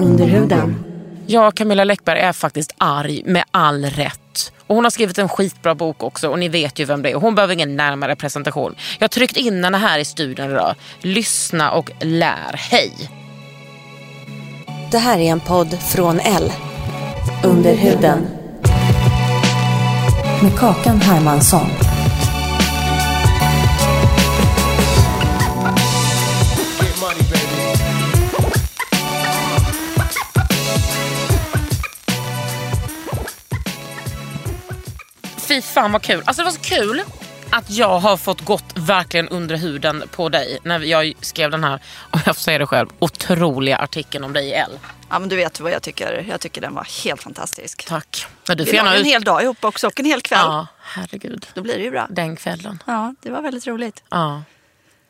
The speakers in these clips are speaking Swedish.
Under huden. Ja, Camilla Läckberg är faktiskt arg med all rätt. Och Hon har skrivit en skitbra bok också och ni vet ju vem det är. Hon behöver ingen närmare presentation. Jag har tryckt in henne här i studion idag. Lyssna och lär. Hej! Det här är en podd från L. Under huden. Med Kakan Hermansson. Fy fan vad kul. Alltså det var så kul att jag har fått gått verkligen under huden på dig när jag skrev den här, om jag får säga det själv, otroliga artikeln om dig i L. Ja, men du vet vad jag tycker. Jag tycker den var helt fantastisk. Tack. Men du Vi får la gärna en hel dag ihop också och en hel kväll. Ja, herregud. Då blir det ju bra. Den kvällen. Ja, det var väldigt roligt. Ja.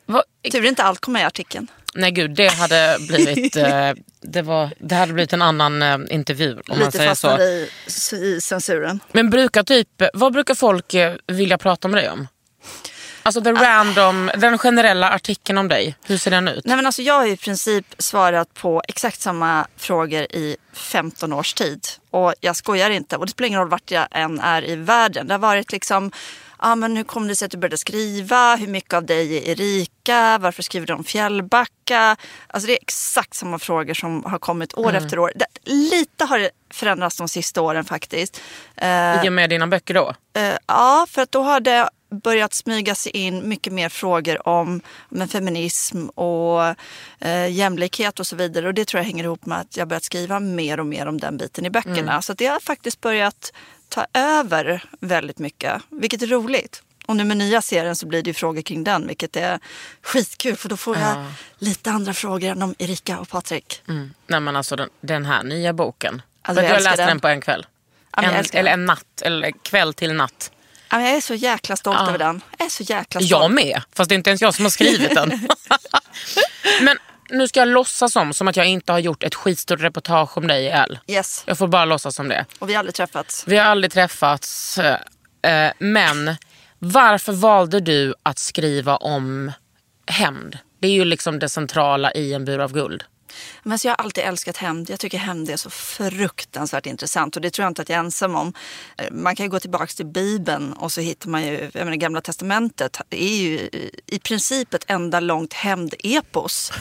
Vad- Tur inte allt kom med i artikeln. Nej gud, det hade blivit, eh, det var, det hade blivit en annan eh, intervju om man Lite säger så. i, i censuren. Men brukar typ, vad brukar folk eh, vilja prata med dig om? Alltså the random, den generella artikeln om dig, hur ser den ut? Nej, men alltså, jag har i princip svarat på exakt samma frågor i 15 års tid. Och jag skojar inte. Och det spelar ingen roll vart jag än är i världen. Det har varit liksom, ah, men hur kom det sig att du började skriva? Hur mycket av dig är Erika? Varför skriver du om Fjällbacka? Alltså det är exakt samma frågor som har kommit år efter år. Det, lite har det förändrats de sista åren faktiskt. Eh, I och med dina böcker då? Eh, ja, för att då har det börjat smyga sig in mycket mer frågor om men, feminism och eh, jämlikhet och så vidare. Och det tror jag hänger ihop med att jag börjat skriva mer och mer om den biten i böckerna. Så att det har faktiskt börjat ta över väldigt mycket, vilket är roligt. Och nu med nya serien så blir det ju frågor kring den, vilket är skitkul. För då får jag lite andra frågor än om Erika och Patrik. Mm. Nej men alltså den, den här nya boken. Alltså, du har läst den. den. på en kväll? Ja, en, eller en natt, eller kväll till natt. Ja, Jag är så jäkla stolt Ja. över den. Jag är så jäkla stolt. Jag med, fast det är inte ens jag som har skrivit den. men nu ska jag låtsas som, som att jag inte har gjort ett skitstort reportage om dig i L. Yes, Jag får bara låtsas som det. och vi har aldrig träffats. Vi har aldrig träffats, eh, men varför valde du att skriva om hämnd? Det är ju liksom det centrala i En bur av guld. Men så jag har alltid älskat hämnd. Jag tycker hämnd är så fruktansvärt intressant och det tror jag inte att jag är ensam om. Eh, Man kan ju gå tillbaka till Bibeln och så hittar man ju, jag menar Gamla Testamentet är ju i princip ett enda långt hämndepos.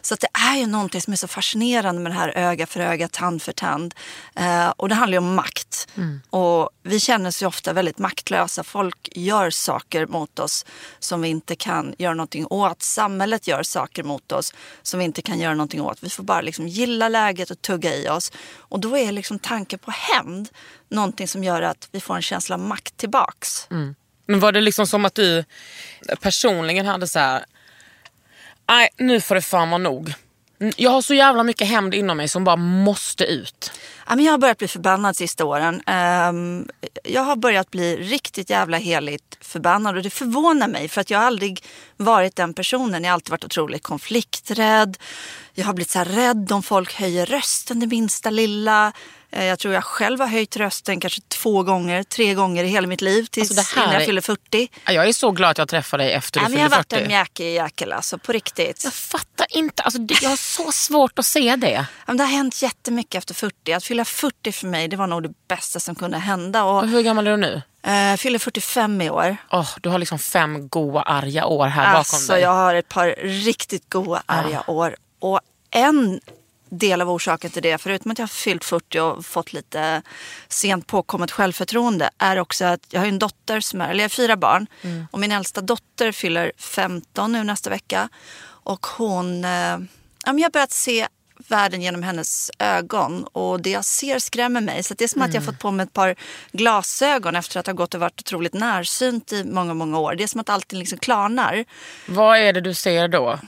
Så att det är ju någonting som är så fascinerande med det här öga för öga, tand för tand. Eh, och det handlar ju om makt. Och vi känner oss ju ofta väldigt maktlösa. Folk gör saker mot oss som vi inte kan göra någonting åt. Samhället gör saker mot oss som vi inte kan göra någonting åt. Vi får bara liksom gilla läget och tugga i oss. Och då är liksom tanken på hämnd någonting som gör att vi får en känsla av makt tillbaks. Mm. Men var det liksom som att du personligen hade så här. nej nu får det fan vara nog. Mm, jag har så jävla mycket hämnd inom mig som bara måste ut. Ja, men jag har börjat bli förbannad sista åren. Ehm, jag har börjat bli riktigt jävla heligt förbannad och det förvånar mig för att jag har aldrig varit den personen. Jag har alltid varit otroligt konflikträdd. Jag har blivit så här rädd om folk höjer rösten det minsta lilla. Eh, Jag tror jag själv har höjt rösten kanske två gånger, tre gånger i hela mitt liv tills Alltså, innan jag fyller 40. Jag är så glad att jag träffade dig efter du Ja, men jag har fyllde varit 40. en mjäkig jäkel alltså, på riktigt. Jag fattar inte, alltså, jag har så svårt att se det. Ja, Det har hänt jättemycket efter 40. Att fylla 40 för mig det var nog det bästa som kunde hända. Och, Och hur gammal är du nu? eh, fyller 45 i år. Åh, du har liksom fem goa arga år här bakom Alltså dig. jag har ett par riktigt goa arga år. Och en del av orsaken till det, förutom att jag har fyllt 40 och fått lite sent påkommet självförtroende, är också att jag har en dotter som är, eller jag har fyra barn. Och min äldsta dotter fyller 15 nu nästa vecka. Och hon, eh, jag har börjat se världen genom hennes ögon och det jag ser skrämmer mig. Så det är som att jag har fått på mig ett par glasögon efter att ha gått och varit otroligt närsynt i många, många år. Det är som att allting liksom klarnar. Vad är det du ser då?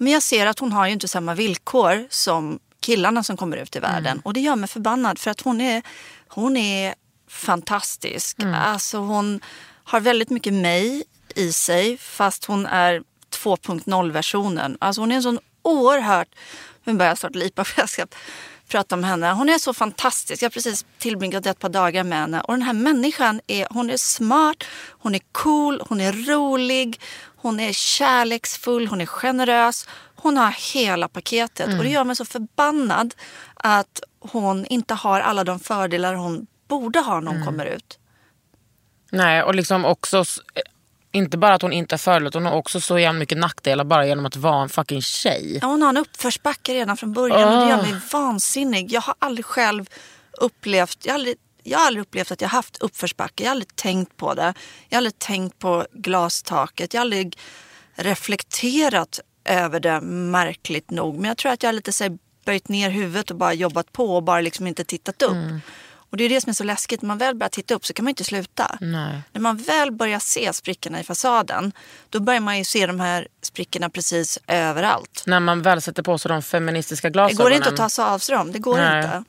Men jag ser att hon har ju inte samma villkor som killarna som kommer ut i världen. Och det gör mig förbannad för att hon är, hon är fantastisk. Alltså hon har väldigt mycket mig i sig fast hon är 2.0-versionen. Alltså hon är en sån oerhört... Nu börjar jag snart lipa för jag ska prata om henne. Hon är så fantastisk. Jag har precis tillbringat ett par dagar med henne. Och den här människan är, hon är smart, hon är cool, hon är rolig, hon är kärleksfull, hon är generös. Hon har hela paketet. Och det gör mig så förbannad att hon inte har alla de fördelar hon borde ha när hon kommer ut. Nej, och liksom också... Inte bara att hon inte är förlåt, hon har också så jävla mycket nackdelar bara genom att vara en fucking tjej. Ja, hon har en uppförsbacke redan från början och det gör mig vansinnig. Jag har aldrig själv upplevt, jag har aldrig, jag har aldrig upplevt att jag haft uppförsbacke. Jag har aldrig tänkt på det. Jag har aldrig tänkt på glastaket. Jag har aldrig reflekterat över det märkligt nog. Men jag tror att jag har lite så här, böjt ner huvudet och bara jobbat på och bara liksom inte tittat upp. Och det är det som är så läskigt. När man väl börjar titta upp så kan man inte sluta. Nej. När man väl börjar se sprickorna i fasaden då börjar man ju se de här sprickorna precis överallt. När man väl sätter på sig de feministiska Det glasögonen. går inte att ta sig av sig dem. Det går Nej. inte.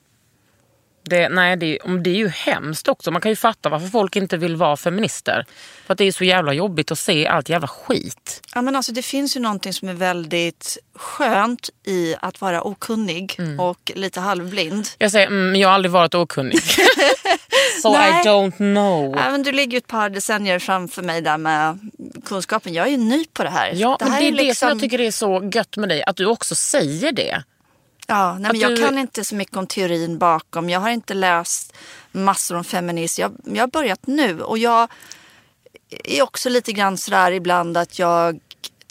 Det, nej, det, är- det är ju hemskt också. Man kan ju fatta varför folk inte vill vara feminister. För att det är så jävla jobbigt att se allt jävla skit. Ja, men alltså, det finns ju någonting som är väldigt skönt i att vara okunnig och lite halvblind. Jag säger, mm, jag har aldrig varit okunnig. so Nej. I don't know. Ja, men du ligger ju ett par decennier framför mig där med kunskapen. Jag är ju ny på det här. Ja, det men här det är ju det som liksom- jag tycker är så gött med dig. Att du också säger det. Ja, nej, men jag du- kan inte så mycket om teorin bakom. Jag har inte läst massor om feminism. Jag, jag har börjat nu och jag är också lite grann sådär ibland att jag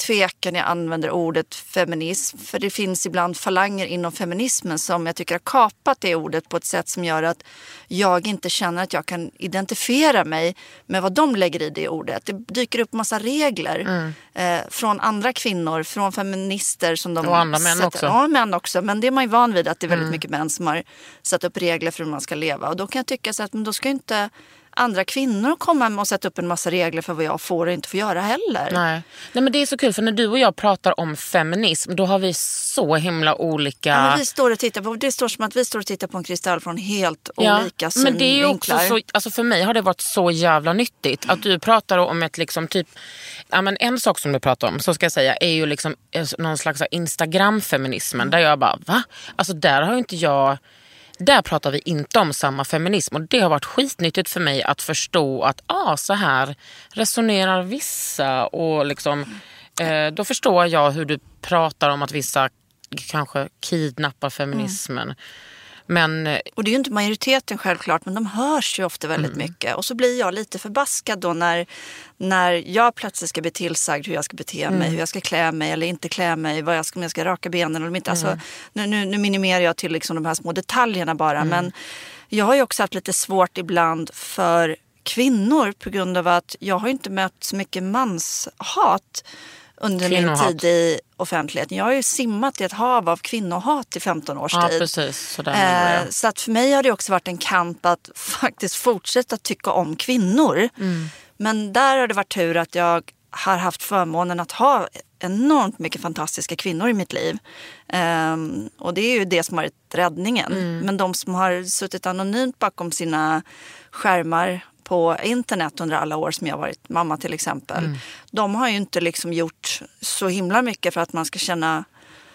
tvekar när jag använder ordet feminism. För det finns ibland falanger inom feminismen som jag tycker har kapat det ordet på ett sätt som gör att jag inte känner att jag kan identifiera mig med vad de lägger i det ordet. Det dyker upp massa regler eh, från andra kvinnor, från feminister som de Och andra män sätter- också. Ja, män också. Men det är man ju van vid att det är väldigt mycket män som har satt upp regler för hur man ska leva. Och då kan jag tycka så att men då ska inte andra kvinnor komma med och sätta upp en massa regler för vad jag får och inte får göra heller. Nej. Nej, men det är så kul för när du och jag pratar om feminism då har vi så himla olika... Ja, vi står och tittar på, det står som att vi står och tittar på en kristall från helt olika men det är ju också synvinklar. så, alltså för mig har det varit så jävla nyttigt att du pratar om ett liksom typ, ja men en sak som du pratar om, så ska jag säga, är ju liksom eh, någon slags Instagram-feminismen där jag bara va? Alltså där har inte jag, där pratar vi inte om samma feminism. Och det har varit skitnyttigt för mig att förstå att ah, så här resonerar vissa. Och liksom eh, då förstår jag hur du pratar om att vissa kanske kidnappar feminismen. Mm. Men Och det är ju inte majoriteten självklart, men de hörs ju ofta väldigt Mm. mycket. Och så blir jag lite förbaskad då när, när jag plötsligt ska bli tillsagd hur jag ska bete mig, Mm. hur jag ska klä mig eller inte klä mig, vad jag ska, om jag ska raka benen eller inte. Mm. Alltså, nu, nu, nu minimerar jag till liksom de här små detaljerna bara. Mm. Men jag har ju också haft lite svårt ibland för kvinnor på grund av att jag har inte mött så mycket manshat under min tid i offentligheten. Jag har ju simmat i ett hav av kvinnohat i 15 års ja tid. precis. Eh, så att för mig har det också varit en kamp att faktiskt fortsätta tycka om kvinnor. Men där har det varit tur att jag har haft förmånen att ha enormt mycket fantastiska kvinnor i mitt liv. Ehm, och det är ju det som har varit räddningen. Men de som har suttit anonymt bakom sina skärmar på internet under alla år som jag varit mamma till exempel. De har ju inte liksom gjort så himla mycket för att man ska känna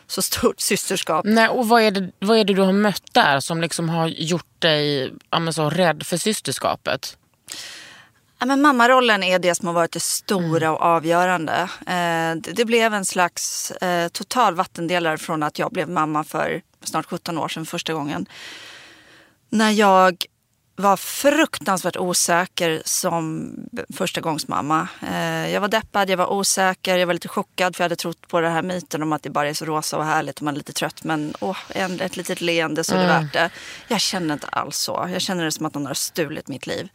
så stort systerskap. Nej, och vad är, det, vad är det du har mött där som liksom har gjort dig ja, så rädd för systerskapet? Ja, men mammarollen är det som har varit det stora och avgörande. Eh, det, det blev en slags eh, total vattendelare från att jag blev mamma för snart 17 år sedan första gången. När jag var fruktansvärt osäker som första gångs mamma. Eh, jag var deppad, jag var osäker, jag var lite chockad för jag hade trott på den här myten om att det bara är så rosa och härligt och man är lite trött. Men åh, en, ett litet leende så är det värt det. Jag känner inte alls så. Jag känner det som att någon har stulit mitt liv.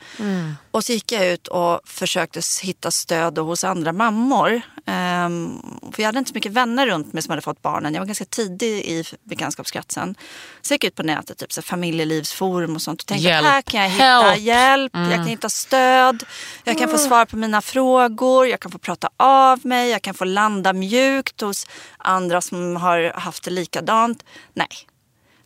Och så gick jag ut och försökte hitta stöd hos andra mammor. Ehm, för jag hade inte så mycket vänner runt mig som hade fått barnen. Jag var ganska tidig i bekantskapskretsen. Så jag gick ut på nätet, typ så familjelivsforum och sånt. Och tänkte Hjälp. att här kan jag hitta Help. hjälp, jag kan hitta stöd. Jag kan få svar på mina frågor, jag kan få prata av mig, jag kan få landa mjukt hos andra som har haft det likadant. Nej,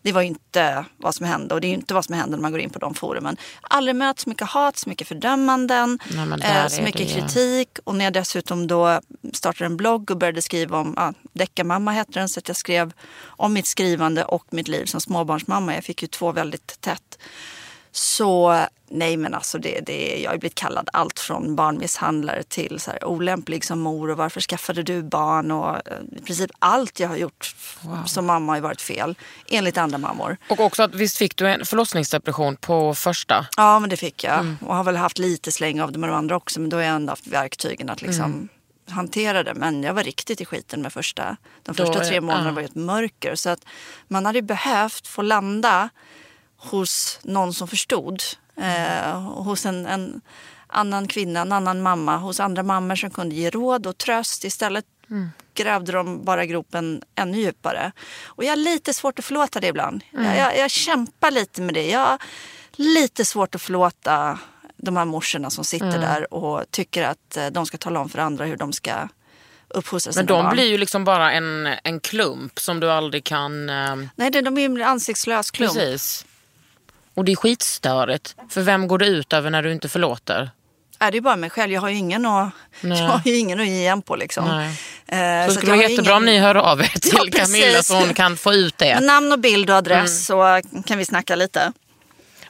det var ju inte vad som hände och det är ju inte vad som händer när man går in på de forumen. Aldrig mött så mycket hat, så mycket fördömanden, Nej, eh, så mycket det kritik. Och när jag dessutom då startade en blogg och började skriva om, ja, Deckarmamma hette den, så att jag skrev om mitt skrivande och mitt liv som småbarnsmamma. Jag fick ju två väldigt tätt. Så nej men alltså det, det, jag har ju blivit kallad allt från barnmisshandlare till så här, olämplig som mor och varför skaffade du barn och eh, i princip allt jag har gjort som mamma har ju varit fel enligt andra mammor. Och också att visst fick du en förlossningsdepression på första? Ja men det fick jag och har väl haft lite släng av det med de andra också men då har jag ändå haft verktygen att liksom hantera det. Men jag var riktigt i skiten med första. De Då första är- tre månaderna ja. var ju ett mörker så att man hade ju behövt få landa hos någon som förstod. Eh, hos en, en annan kvinna, en annan mamma, hos andra mammor som kunde ge råd och tröst. Istället grävde de bara gropen ännu djupare. Och jag har lite svårt att förlåta det ibland. Jag, jag, jag kämpar lite med det. Jag har lite svårt att förlåta de här morsorna som sitter där och tycker att eh, de ska tala om för andra hur de ska uppfostra sina Men de barn. blir ju liksom bara en, en klump som du aldrig kan... Eh, Nej, de är en ansiktslös klump. precis. Och det är skitstörigt. För vem går det ut över när du inte förlåter? Nej, det är bara mig själv. Jag har ju ingen att, Nej. jag har ingen att ge igen på. Liksom. Nej. Eh, Så det skulle vara jättebra ingen- om ni hör av er till Ja. Camilla så hon kan få ut det. Namn och bild och adress Mm. så kan vi snacka lite.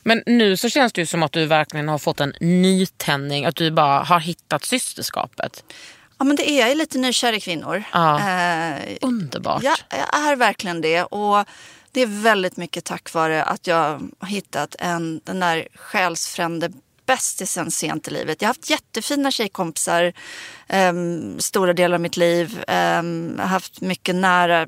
Men nu så känns det ju som att du verkligen har fått en nytändning. Att du bara har hittat systerskapet. Ja, men det är jag är lite nykär i kvinnor. Ja. Eh, Underbart. jag, jag är verkligen det. Och det är väldigt mycket tack vare att jag har hittat en, den där själsfrände bästisen sent i livet. Jag har haft jättefina tjejkompisar um, stora delar av mitt liv. Um, jag har haft mycket nära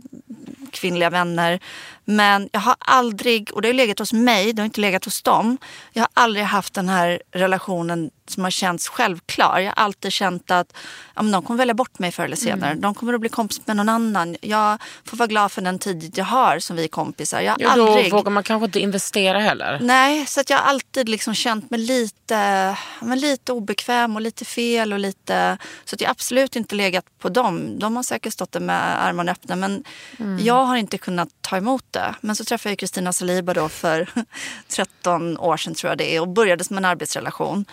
kvinnliga vänner. Men jag har aldrig, och det har legat hos mig, det har inte legat hos dem. Jag har aldrig haft den här relationen som har känts självklar. Jag har alltid känt att ja, de kommer välja bort mig förr eller senare. De kommer att bli kompis med någon annan. Jag får vara glad för den tid jag har som vi är kompisar. Jag Ja, då aldrig... vågar man kanske inte investera heller. Nej, så att jag har alltid liksom känt mig lite, men lite obekväm och lite fel. och lite Så att jag absolut inte legat på dem. De har säkert stått där med armarna öppna men jag har inte kunnat ta emot det. Men så träffade jag Kristina Saliba då för 13 år sedan tror jag det är och började som en arbetsrelation.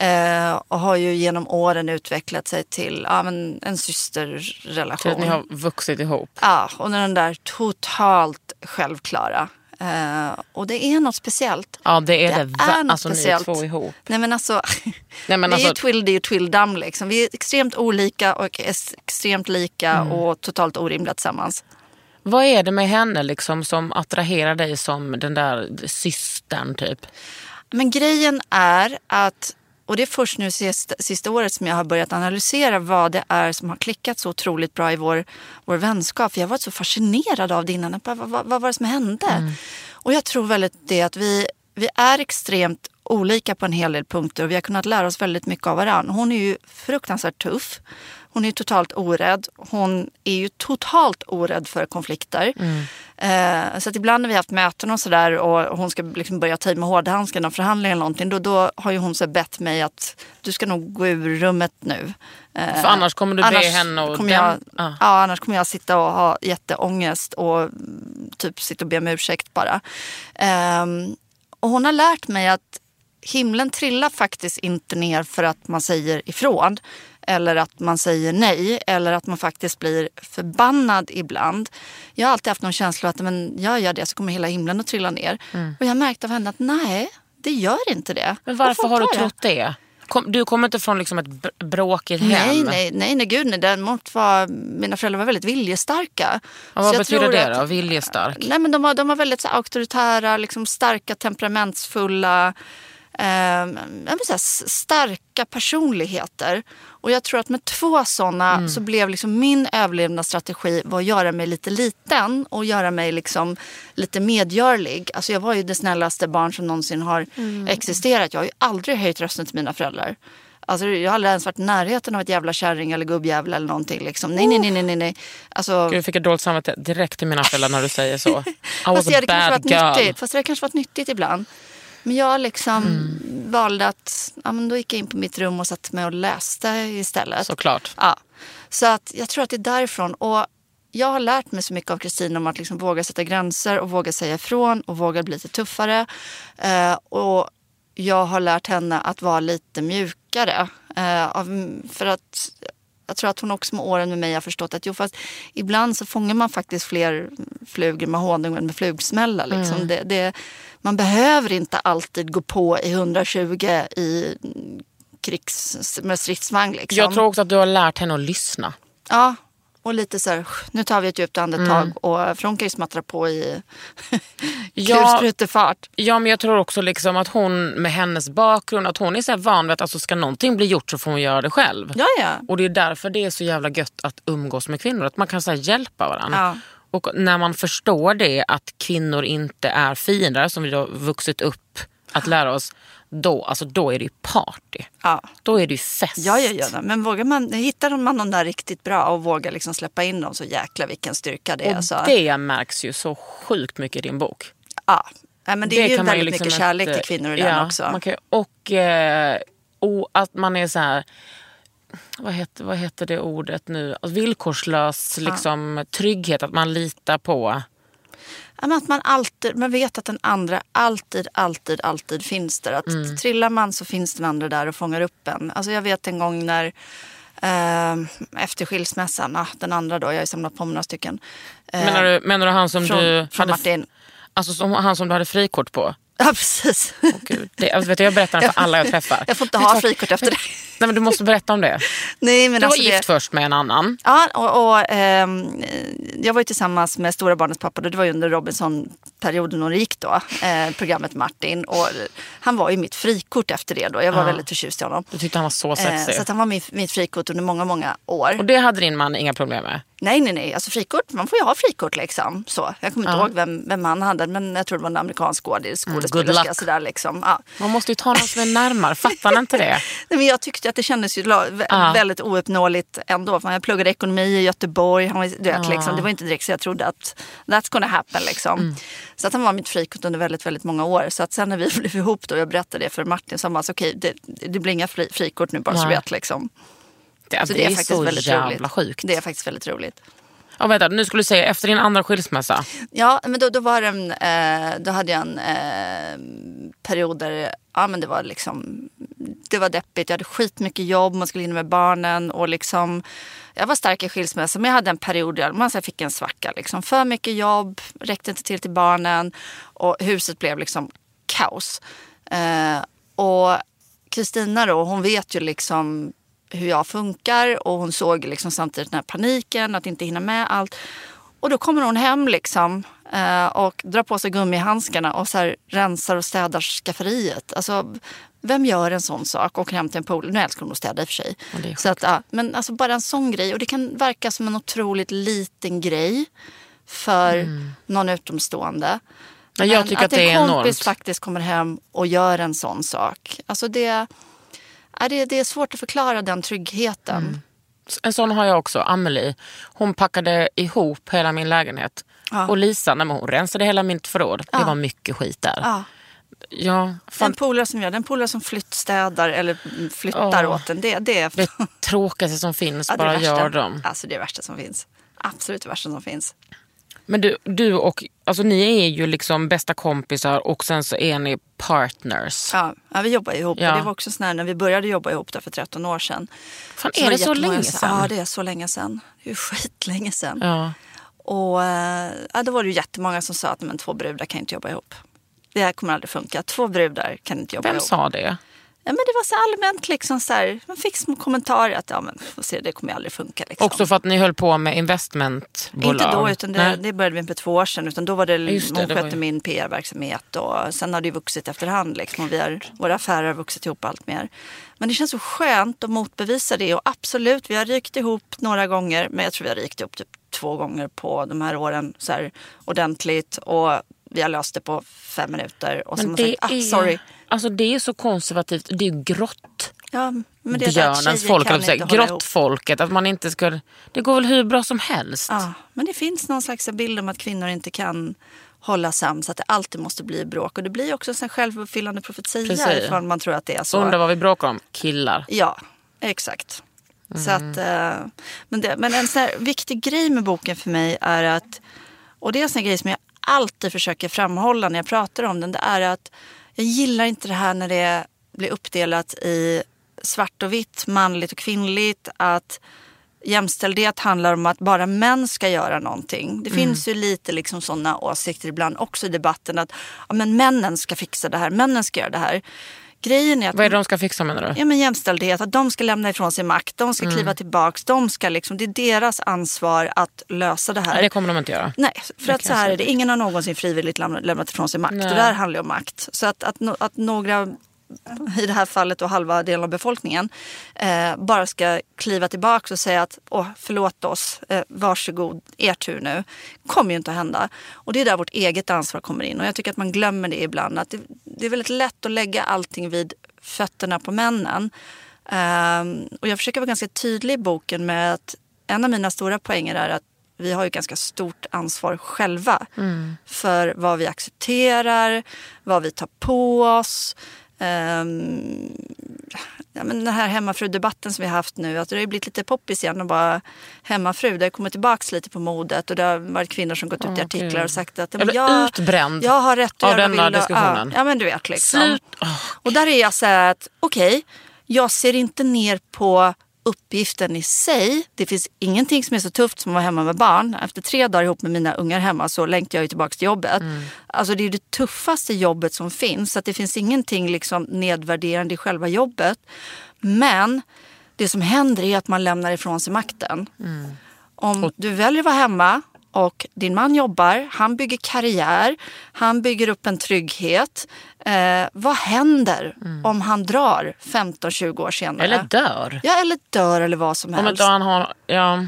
Eh, och har ju genom åren utvecklat sig till ja, men en systerrelation. Till att ni har vuxit ihop. Ja, och den där totalt självklara. Eh, och det är något speciellt. Ja det är det. Det är något alltså speciellt. ni två ihop. Nej men alltså, Nej, men vi är ju twiddly och twilldam liksom. Vi är extremt olika och ex- extremt lika Mm. och totalt orimliga tillsammans. vad är det med henne liksom som attraherar dig som den där systern typ? Men grejen är att, och det är först nu sista, sista året som jag har börjat analysera vad det är som har klickat så otroligt bra i vår, vår vänskap. För jag har varit så fascinerad av det innan. Vad, vad, vad var det som hände? Och jag tror väldigt det att vi, vi är extremt olika på en hel del punkter och vi har kunnat lära oss väldigt mycket av varandra. Hon är ju fruktansvärt tuff. Hon är ju totalt orädd. Hon är ju totalt orädd för konflikter. Eh, så att ibland när vi har haft möten och sådär och hon ska liksom börja ta i med hårdhandskarna och förhandla eller någonting. Då, då har ju hon så bett mig att du ska nog gå ur rummet nu. Eh, För annars kommer du be annars henne och kommer jag, den- ja. ja. annars kommer jag sitta och ha jätteångest och mm, typ sitta och be om ursäkt bara. Ehm, och hon har lärt mig att himlen trillar faktiskt inte ner för att man säger ifrån. Eller att man säger nej. Eller att man faktiskt blir förbannad ibland. Jag har alltid haft någon känsla att men gör jag det så kommer hela himlen att trilla ner. Och jag har märkt av henne att nej, det gör inte det. Men varför har du trott det? kom, du kommer inte från liksom ett br- bråkigt Nej, hem? nej, nej, nej, gud nej. Däremot var mina föräldrar var väldigt viljestarka. Och vad betyder det att- då? Viljestark? Nej, men de var, de var väldigt så auktoritära, liksom, starka, temperamentsfulla. Eh, säga, starka personligheter. Och jag tror att med två sådana Mm. så blev liksom min överlevnadsstrategi var att göra mig lite liten och göra mig liksom lite medgörlig. Alltså jag var ju det snällaste barn som någonsin har Mm. existerat. Jag har ju aldrig höjt rösten till mina föräldrar. Alltså, jag har aldrig ens varit i närheten av ett jävla kärring eller gubbjävel eller någonting. Liksom. Nej, nej, nej, nej, nej. Alltså, Gud, jag fick ett dåligt samvete direkt till mina föräldrar när du säger så. I was Fast det a bad girl. nyttigt. Fast det hade kanske varit nyttigt ibland. Men jag liksom Mm. valde att, ja, men då gick jag in på mitt rum och satte mig och läste istället. Såklart. Ja. Så att jag tror att det är därifrån. Och jag har lärt mig så mycket av Kristin om att liksom våga sätta gränser och våga säga ifrån och våga bli lite tuffare. Eh, och jag har lärt henne att vara lite mjukare. Eh, för att jag tror att hon också med åren med mig har förstått att jo, fast ibland så fångar man faktiskt fler flugor med honung än med flugsmällar. Liksom. Mm. Det, det, man behöver inte alltid gå på i 120 i krigs, med stridsvagn. Liksom. Jag tror också att du har lärt henne att lyssna. Ja, och lite så här, nu tar vi ett djupt andetag. Mm. Och för hon kan ju smattra på i Ja. kulsprutefart. Ja, men jag tror också liksom att hon med hennes bakgrund, att hon är så van vid att alltså, ska någonting bli gjort så får hon göra det själv. Ja, ja. Och det är därför det är så jävla gött att umgås med kvinnor. Att man kan så hjälpa varandra. Ja. Och när man förstår det, att kvinnor inte är fiender som vi har vuxit upp att lära oss. Då, alltså, då är det ju party. Ja. Då är det ju fest. Ja, ja, ja. Men vågar man, hittar man någon där riktigt bra och vågar liksom släppa in dem så jäkla vilken styrka det är. Och så. det märks ju så sjukt mycket i din bok. Ja. Nej, men det, är ju väldigt liksom mycket kärlek inte- till kvinnor i ja, den också. Man kan, ju- och, eh, och att man är så här... Vad heter, vad heter det ordet nu? Alltså villkorslös liksom, trygghet, att man litar på... Att man alltid, man vet att den andra alltid, alltid, alltid finns där. Att Mm. trillar man så finns den andra där och fångar upp en. Alltså jag vet en gång när eh, efter skilsmässan, ah, den andra då, jag har ju samlat på mig några stycken. Eh, Menar, du, menar du han som från, du från hade, Martin. alltså, som, han som du hade frikort på? Ja, precis. Åh, Gud. Det, alltså, vet du, jag berättar det för alla jag träffar. Jag får inte ha frikort efter det. Nej, men du måste berätta om det. Nej, men Du var alltså gift det, först med en annan. Ja, och, och ehm, jag var ju tillsammans med stora barnets pappa. Det var ju under Robinson-perioden och det gick då. Eh, programmet Martin. Och han var ju mitt frikort efter det då. Jag var Ja. väldigt förtjust i honom. Du tyckte han var så Eh, sexig. så att han var mitt, mitt frikort under många, många år. Och det hade din man inga problem med? Nej, nej, nej. Alltså frikort, man får ju ha frikort liksom. Så. Jag kommer inte Ja. ihåg vem, vem han hade, men jag tror det var en amerikansk skådis, Mm, skådespelerska. sådär, liksom. ja. Man måste ju ta någon som är närmare, fattar inte det? Nej, men jag tyckte att det kändes ju Ja. väldigt ouppnåeligt ändå. För jag pluggade ekonomi i Göteborg. Han var, du vet, Ja. liksom, det var inte direkt så jag trodde att that's gonna happen. Liksom. Mm. Så att han var mitt frikort under väldigt, väldigt många år. Så att sen när vi blev ihop då, jag berättade det för Martin, så han bara, okej, det, det blir inga fri, frikort nu bara så du vet. Liksom. Det, Så det, det är, är, faktiskt så väldigt jävla roligt. sjukt. Det är faktiskt väldigt roligt. Ja, vänta, nu skulle du säga efter din andra skilsmässa. Ja, men då, då, var det en, eh, då hade jag en eh, period där ja, men det var liksom det var deppigt. Jag hade skitmycket jobb, man skulle in med barnen och liksom jag var stark i skilsmässa men jag hade en period där man så här fick en svacka. Liksom. För mycket jobb, räckte inte till till barnen och huset blev liksom kaos. Eh, och Kristina då, hon vet ju liksom hur jag funkar och hon såg liksom samtidigt den här paniken, att inte hinna med allt. Och då kommer hon hem liksom eh, och drar på sig gummihandskarna och så här rensar och städar skafferiet. Alltså, vem gör en sån sak? Åker hem till en pool. Nu älskar hon att städa i och för sig. Så att, ja, men alltså bara en sån grej. Och det kan verka som en otroligt liten grej för någon utomstående. Mm. Ja, jag tycker att, en det är kompis enormt. faktiskt kommer hem och gör en sån sak. Alltså det, det, det är svårt att förklara den tryggheten. Mm. En sån har jag också, Amelie. Hon packade ihop hela min lägenhet. Ja. Och Lisa, men hon rensade hela mitt förråd. Det Ja. var mycket skit där. Ja. Ja, Den fan, polare som gör den polare som flyttstädar eller flyttar Åh. åt en. Det, det är det tråkigaste som finns, ja, det bara gör dem. Alltså det är det värsta som finns. Absolut det värsta som finns. Men du, du och, alltså ni är ju liksom bästa kompisar och sen så är ni partners. Ja, ja, vi jobbar ihop. Ja. Det var också sån här när vi började jobba ihop där för 13 år sedan. Fan, är det så länge sedan? Ja, det är så länge sedan. Det är skitlänge sedan. Ja. Och eh, ja, då var det ju jättemånga som sa att men, två brudar kan inte jobba ihop. Det här kommer aldrig funka. Två brudar kan inte jobba Vem ihop. sa det? Ja, men det var så allmänt liksom så här, man fick små kommentarer att ja, men, se, det kommer aldrig funka. Liksom. Också för att ni höll på med investmentbolag? Inte då, utan det, det började vi med för två år sedan. Utan då var det, Just det, hon skötte ju- min PR-verksamhet och sen har det vuxit efterhand. Liksom, och vi har, våra affärer har vuxit ihop allt mer. Men det känns så skönt att motbevisa det och absolut, vi har rykt ihop några gånger. Men jag tror vi har rykt ihop typ två gånger på de här åren så här, ordentligt. Och vi har löst det på fem minuter. Och så har Men man sagt, ah, är, sorry. Alltså det är så konservativt, det är ju grott. Ja, men det är så Björnens folk, kan säga, ihop. grottfolket. Att man inte ska, det går väl hur bra som helst. Ja, men det finns någon slags bild om att kvinnor inte kan hålla sams, att det alltid måste bli bråk. Och det blir också en självuppfyllande profetia Precis. ifall man tror att det är så. Undrar vad vi bråkar om? Killar. Ja, exakt. Så Mm. att, eh, men, det, men en sån viktig grej med boken för mig är att, och det är en sån grej som jag alltid försöker framhålla när jag pratar om den, det är att jag gillar inte det här när det blir uppdelat i svart och vitt, manligt och kvinnligt, att jämställdhet handlar om att bara män ska göra någonting. Det finns ju lite liksom sådana åsikter ibland också i debatten att ja, men männen ska fixa det här, männen ska göra det här. Grejen är att Vad är det de ska fixa menar du? Ja, men jämställdhet, att de ska lämna ifrån sig makt, de ska kliva tillbaks, de ska liksom, det är deras ansvar att lösa det här. Det kommer de inte göra. Nej, för Det att så här är det. Ingen har någonsin frivilligt lämnat, lämnat ifrån sig makt. Nej. Det där handlar ju om makt. Så att, att, no- att några, i det här fallet då halva delen av befolkningen, eh, bara ska kliva tillbaka och säga att Åh, förlåt oss, eh, varsågod, er tur nu. kommer ju inte att hända. Och det är där vårt eget ansvar kommer in. Och jag tycker att man glömmer det ibland. Att det, det är väldigt lätt att lägga allting vid fötterna på männen. Ehm, och jag försöker vara ganska tydlig i boken med att en av mina stora poänger är att vi har ju ganska stort ansvar själva för vad vi accepterar, vad vi tar på oss. Ehm, ja, men den här hemmafrudebatten som vi har haft nu, att det har ju blivit lite poppis igen och bara hemmafru. Det har kommit tillbaka lite på modet och det har varit kvinnor som gått ut i artiklar och sagt att Jag utbränd jag har rätt att av göra denna vill. diskussionen. Ja, ja men du vet liksom. Slut. Åh, Och där är jag så här att okej, jag ser inte ner på uppgiften i sig. Det finns ingenting som är så tufft som att vara hemma med barn. Efter tre dagar ihop med mina ungar hemma så längtar jag ju tillbaka till jobbet. Alltså det är det tuffaste jobbet som finns. Så att det finns ingenting liksom nedvärderande i själva jobbet. Men det som händer är att man lämnar ifrån sig makten. Om du väljer att vara hemma och din man jobbar, han bygger karriär, han bygger upp en trygghet. Eh, vad händer om han drar 15-20 år senare? Eller dör. Ja, eller dör eller vad som Om helst. inte han har... Ja.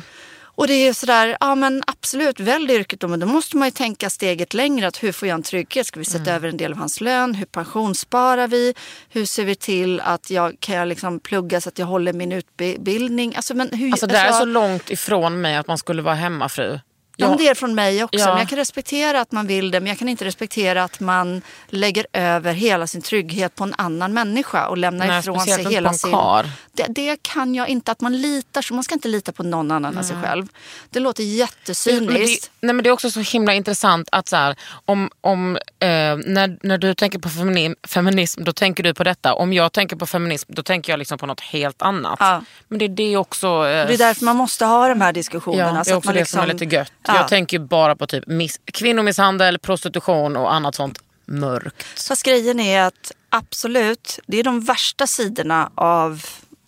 Och det är sådär, ja men absolut, välj yrket då, men då måste man ju tänka steget längre. Att hur får jag en trygghet? Ska vi sätta Mm. över en del av hans lön? Hur pensionssparar vi? Hur ser vi till att jag kan jag liksom plugga så att jag håller min utbildning? Alltså, men hur, Alltså det är så långt ifrån mig att man skulle vara hemmafru. Ja, men det är från mig också. Ja. Men jag kan respektera att man vill det. Men jag kan inte respektera att man lägger över hela sin trygghet på en annan människa och lämnar Nej, ifrån sig hela sin... Det, det kan jag inte. Att man litar så. Man ska inte lita på någon annan än sig själv. Det låter jättecyniskt. Nej men det är också så himla intressant att så här, om, om, eh, när, när du tänker på feminism, feminism, då tänker du på detta. Om jag tänker på feminism, då tänker jag liksom på något helt annat. Ja. Men det är det också... Eh, Det är därför man måste ha de här diskussionerna. Ja, det så är att också man det som är liksom- lite gött. Ja. Jag tänker bara på typ miss, kvinnomisshandel, prostitution och annat sånt mörkt. Fast grejen är att absolut, det är de värsta sidorna av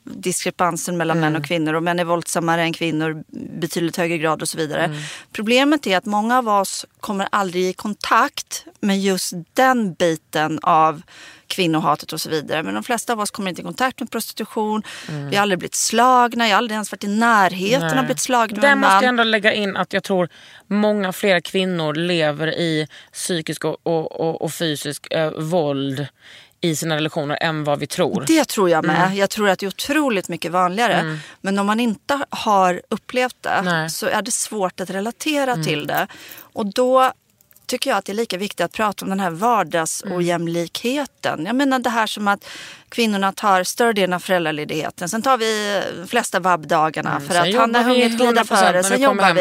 diskrepansen mellan män och kvinnor och män är våldsammare än kvinnor betydligt högre grad och så vidare. Problemet är att många av oss kommer aldrig i kontakt med just den biten av kvinnohatet och så vidare. Men de flesta av oss kommer inte i kontakt med prostitution. Vi har aldrig blivit slagna, jag har aldrig ens varit i närheten av blivit slagen av Där måste jag ändå lägga in att jag tror många fler kvinnor lever i psykisk och, och, och, och fysisk eh, våld i sina relationer än vad vi tror. Det tror jag med. Mm. Jag tror att det är otroligt mycket vanligare. Men om man inte har upplevt det Nej. Mm. så är det svårt att relatera till det. Och då tycker jag att det är lika viktigt att prata om den här vardagsojämlikheten. Jag menar det här som att kvinnorna tar större delen av föräldraledigheten. Sen tar vi de flesta vabbdagarna för Mm. Sen att han har hunnit glida 100% före. Sen jobbar vi.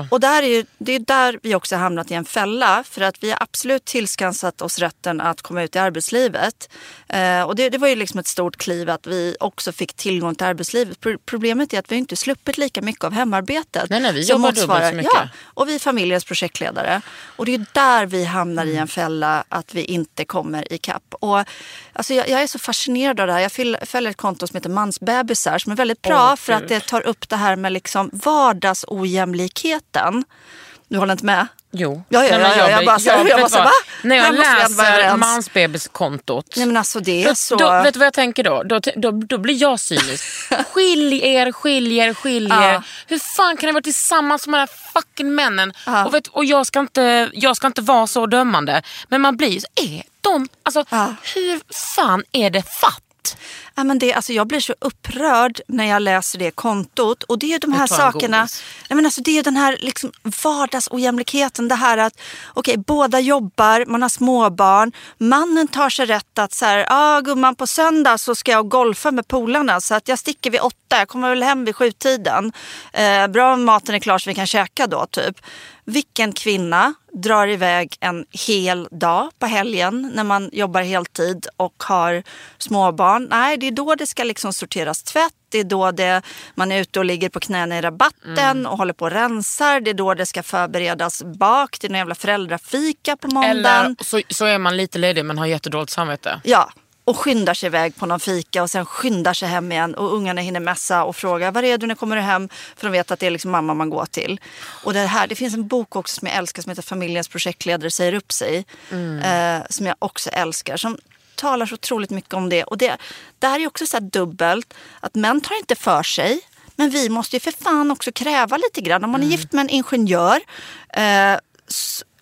Och, och där är ju, det är där vi också hamnat i en fälla. För att vi har absolut tillskansat oss rätten att komma ut i arbetslivet. Eh, och det, det var ju liksom ett stort kliv att vi också fick tillgång till arbetslivet. Pro- Problemet är att vi inte sluppit lika mycket av hemarbetet. Nej, nej, vi jobbar dubbelt så mycket. Ja, och vi är familjens projektledare. Och det är där vi hamnar i en fälla att vi inte kommer ikapp. Och, alltså jag, jag är så fascinerad av det här. Jag följer ett konto som heter Mansbebisar som är väldigt bra Åh, för att det tar upp det här med liksom vardagsojämlikheten. Du håller inte med? Jo. Ja, ja, ja, ja, jag bara här, jag bara va? När jag läser mansbebiskontot. Nej men alltså det är så... då, vet du vad jag tänker då? Då, då, då blir jag cynisk. skilj er, skilj er, skilj er. Ja. Hur fan kan ni vara tillsammans med de här fucking männen? Ja. Och, vet, och jag, ska inte, jag ska inte vara så dömande. Men man blir så, är de, alltså hur fan är det fatt? Ja, men det, alltså jag blir så upprörd när jag läser det kontot. Och det är de här sakerna. godis. Nej, men alltså det är den här liksom vardagsojämlikheten. Det här att okej, båda jobbar, man har småbarn. Mannen tar sig rätt att så här, ah, gumman på söndag så ska jag golfa med polarna. Så att jag sticker vid åtta, jag kommer väl hem vid sjutiden. Eh, bra om maten är klar så vi kan käka då typ. Vilken kvinna drar iväg en hel dag på helgen när man jobbar heltid och har småbarn. Nej, det är då det ska liksom sorteras tvätt. Det är då det, man är ute och ligger på knäna i rabatten och håller på och rensar. Det är då det ska förberedas bak till en jävla föräldrafika på måndagen. Eller så, så är man lite ledig men har jättedåligt samvete. Ja, och skyndar sig iväg på någon fika och sen skyndar sig hem igen och ungarna hinner mässa och fråga var är du när kommer du hem? För de vet att det är liksom mamma man går till. Och det här, det finns en bok också som jag älskar som heter Familjens projektledare säger upp sig. Eh, som jag också älskar. Som talar så otroligt mycket om det. Och det, det här är också så dubbelt att män tar inte för sig. Men vi måste ju för fan också kräva lite grann. Om man är gift med en ingenjör eh,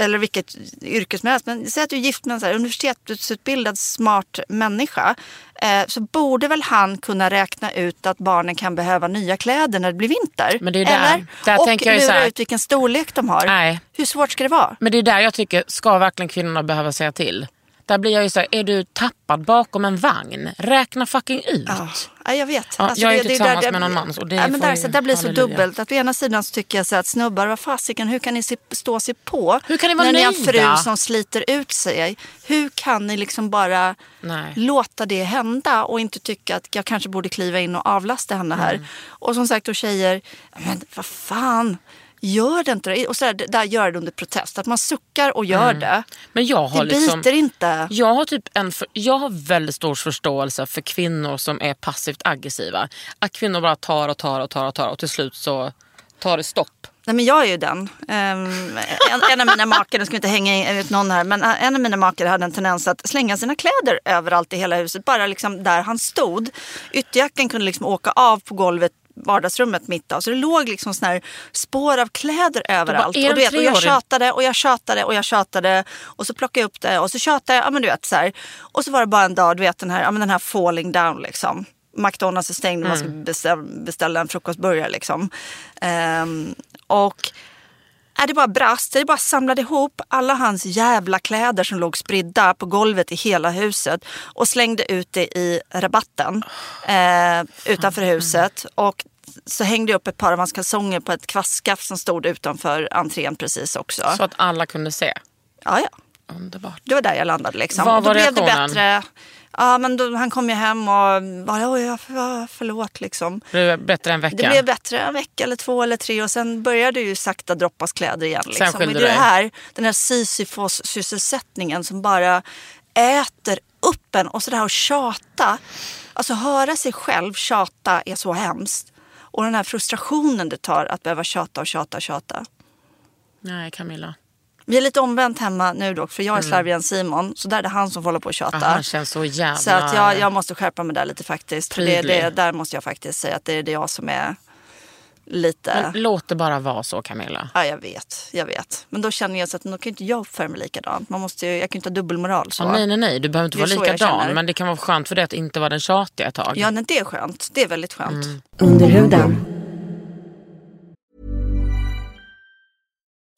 eller vilket yrke som helst. Men säg att du är gift med en så här universitetsutbildad smart människa. Eh, så borde väl han kunna räkna ut att barnen kan behöva nya kläder när det blir vinter. Men det är där- eller? där och tänker lura här- ut vilken storlek de har. Nej. Hur svårt ska det vara? Men det är där jag tycker, ska verkligen kvinnorna behöva säga till? Där blir jag ju så här, är du tappad bakom en vagn? Räkna fucking ut. Ja, ja, jag vet. Ja, jag är där- tillsammans där- med någon man, så det ja, men där, ju- så där blir det så halleluja. dubbelt. Att å ena sidan så tycker jag så att snubbar, vad fasiken, hur kan ni se, stå och se på? Hur kan ni vara när ni har en nöjda? fru som sliter ut sig. Hur kan ni liksom bara Nej. låta det hända och inte tycka att jag kanske borde kliva in och avlasta henne här. Mm. Och som sagt, och tjejer, men vad fan. Gör det inte det. Och så där, där gör det under protest. Att man suckar och gör det. Men jag har Det liksom... biter inte. Jag har, typ en för, jag har väldigt stor förståelse för kvinnor som är passivt aggressiva. Att kvinnor bara tar och tar och tar och tar och till slut så tar det stopp. Nej, men jag är ju den. Ehm, en, en av mina makar, nu ska vi inte hänga ut någon här, men en av mina makar hade en tendens att slänga sina kläder överallt i hela huset. Bara liksom där han stod. Ytterjackan kunde liksom åka av på golvet vardagsrummet mitt av. Så det låg liksom såna här spår av kläder överallt. Och, du vet, och jag tjatade och jag tjatade och jag tjatade. Och så plockade jag upp det och så tjatade jag. Ja, men du vet, så här. Och så var det bara en dag, du vet den här, ja, men den här falling down liksom. McDonalds är stängd, man ska beställa, beställa en frukostburgare liksom. Ehm, och är det bara brast, det bara samlade ihop alla hans jävla kläder som låg spridda på golvet i hela huset och slängde ut det i rabatten eh, utanför huset. Och så hängde jag upp ett par av hans kalsonger på ett kvastskaft som stod utanför entrén precis också. Så att alla kunde se. Ja, ja. Underbart. Det var där jag landade liksom. Vad och då var blev det bättre. Ja, men då, han kom ju hem och bara, oj, förlåt liksom. Blev det bättre en vecka? Det blev bättre en vecka eller två eller tre och sen började det ju sakta droppas kläder igen. Liksom. skilde det är det dig. här, den här Sisyfos-sysselsättningen som bara äter upp en och sådär att tjata. Alltså höra sig själv tjata är så hemskt. Och den här frustrationen det tar att behöva tjata och tjata och tjata. Nej Camilla. Vi är lite omvänt hemma nu dock för jag är slarvigare än Simon. Så där är det han som får hålla på och tjata. Ah, han känns så jävla... Så att jag, jag måste skärpa mig där lite faktiskt. För det, det, där måste jag faktiskt säga att det är det jag som är lite... Men låt det bara vara så Camilla. Ja, jag vet. Jag vet. Men då känner jag så att då kan inte jag uppföra mig likadant. Man måste ju, jag kan inte ha dubbelmoral. Så. Ja, nej, nej, nej. Du behöver inte vara likadan. Men det kan vara skönt för dig att inte vara den tjatiga ett tag. Ja, nej, det är skönt. Det är väldigt skönt. Mm. Under huden.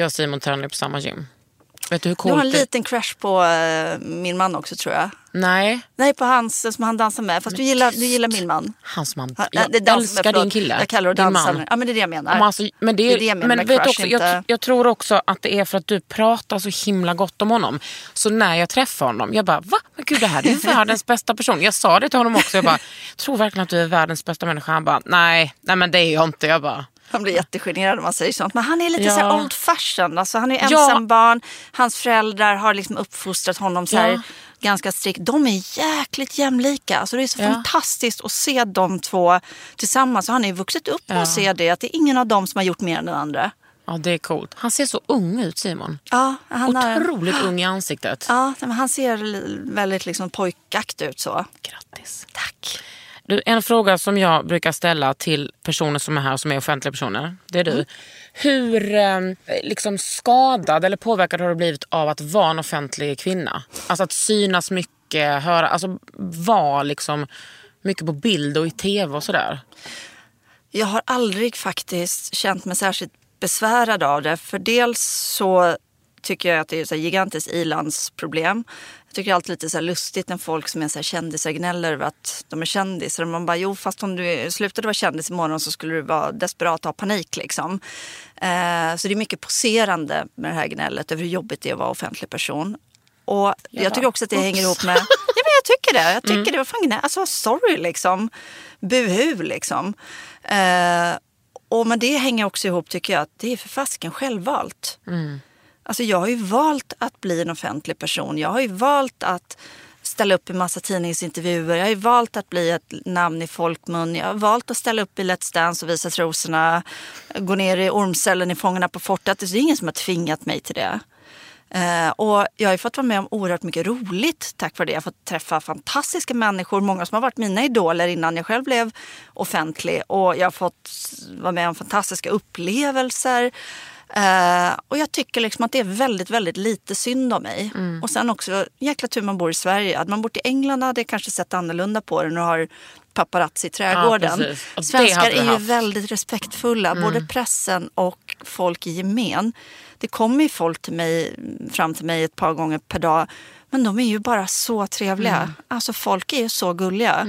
Jag och Simon tränar på samma gym. Vet du hur Du har coolt en det liten crush på eh, min man också tror jag. Nej, Nej, på hans som han dansar med. Fast du gillar, du gillar min man. han som man... Han- Jag det är dans- älskar förlåt, din kille. Jag kallar det din dansare. man. Ja, men det är det jag menar. Men, alltså, men det, Det är det jag menar men med vet crush, också, jag, inte- jag tror också att det är för att du pratar så himla gott om honom. Så när jag träffar honom, jag bara va? Men gud det här är världens bästa person. Jag sa det till honom också. Jag bara, tror verkligen att du är världens bästa människa. Han bara, nej, nej men det är jag inte. Jag bara, Han blir jättegenerad om man säger sånt. Men han är lite Ja. så old fashion. Alltså, han är Ja. ensam barn. Hans föräldrar har liksom uppfostrat honom så här, Ja. ganska strikt. De är jäkligt jämlika. Alltså, det är så Ja. fantastiskt att se de två tillsammans. Och han har ju vuxit upp Ja. att se det. Att det är ingen av dem som har gjort mer än den andra. ja det är coolt. Han ser så ung ut Simon. Ja, han, har, Otroligt ung i ansiktet. ja, men han ser väldigt liksom pojkaktig ut så. Grattis. Tack. Du, en fråga som jag brukar ställa till personer som är här som är offentliga personer. Det är du. Mm. Hur eh, liksom skadad eller påverkad har du blivit av att vara en offentlig kvinna? Alltså att synas mycket, höra, alltså vara liksom mycket på bild och i tv och sådär. Jag har aldrig faktiskt känt mig särskilt besvärad av det. För dels så tycker jag att det är ett gigantiskt ilandsproblem. Jag tycker alltid lite så lustigt när folk som är så här kändisar gnäller över att de är kändisar. Man bara, jo fast om du slutade vara kändis imorgon så skulle du vara desperat och ha panik liksom. Eh, så det är mycket poserande med det här gnället över hur jobbigt det är att vara offentlig person. Och jag tycker också att det hänger ihop med... Ja, men jag tycker det. Jag tycker det. Vad fan, gnä- alltså sorry liksom. Buhu liksom. Eh, och men det hänger också ihop tycker jag att det är för fasken självvalt. Alltså jag har ju valt att bli en offentlig person. Jag har ju valt att ställa upp i massa tidningsintervjuer. Jag har ju valt att bli ett namn i folkmun. Jag har valt att ställa upp i Let's Dance och visa trosorna. Gå ner i ormcellen i Fångarna på fortet. Det är ingen som har tvingat mig till det. Eh, och jag har ju fått vara med om oerhört mycket roligt tack vare det. Jag har fått träffa fantastiska människor, många som har varit mina idoler innan jag själv blev offentlig. Och jag har fått vara med om fantastiska upplevelser. Eh, och jag tycker liksom att det är väldigt, väldigt lite synd om mig. Och sen också, jäkla tur man bor i Sverige. Hade man bott i England hade jag kanske sett annorlunda på det. Nu har paparazzi i trädgården. Och det Svenskar är ju väldigt respektfulla, både pressen och folk i gemen. Det kommer ju folk till mig, fram till mig ett par gånger per dag. Men de är ju bara så trevliga. Alltså folk är ju så gulliga.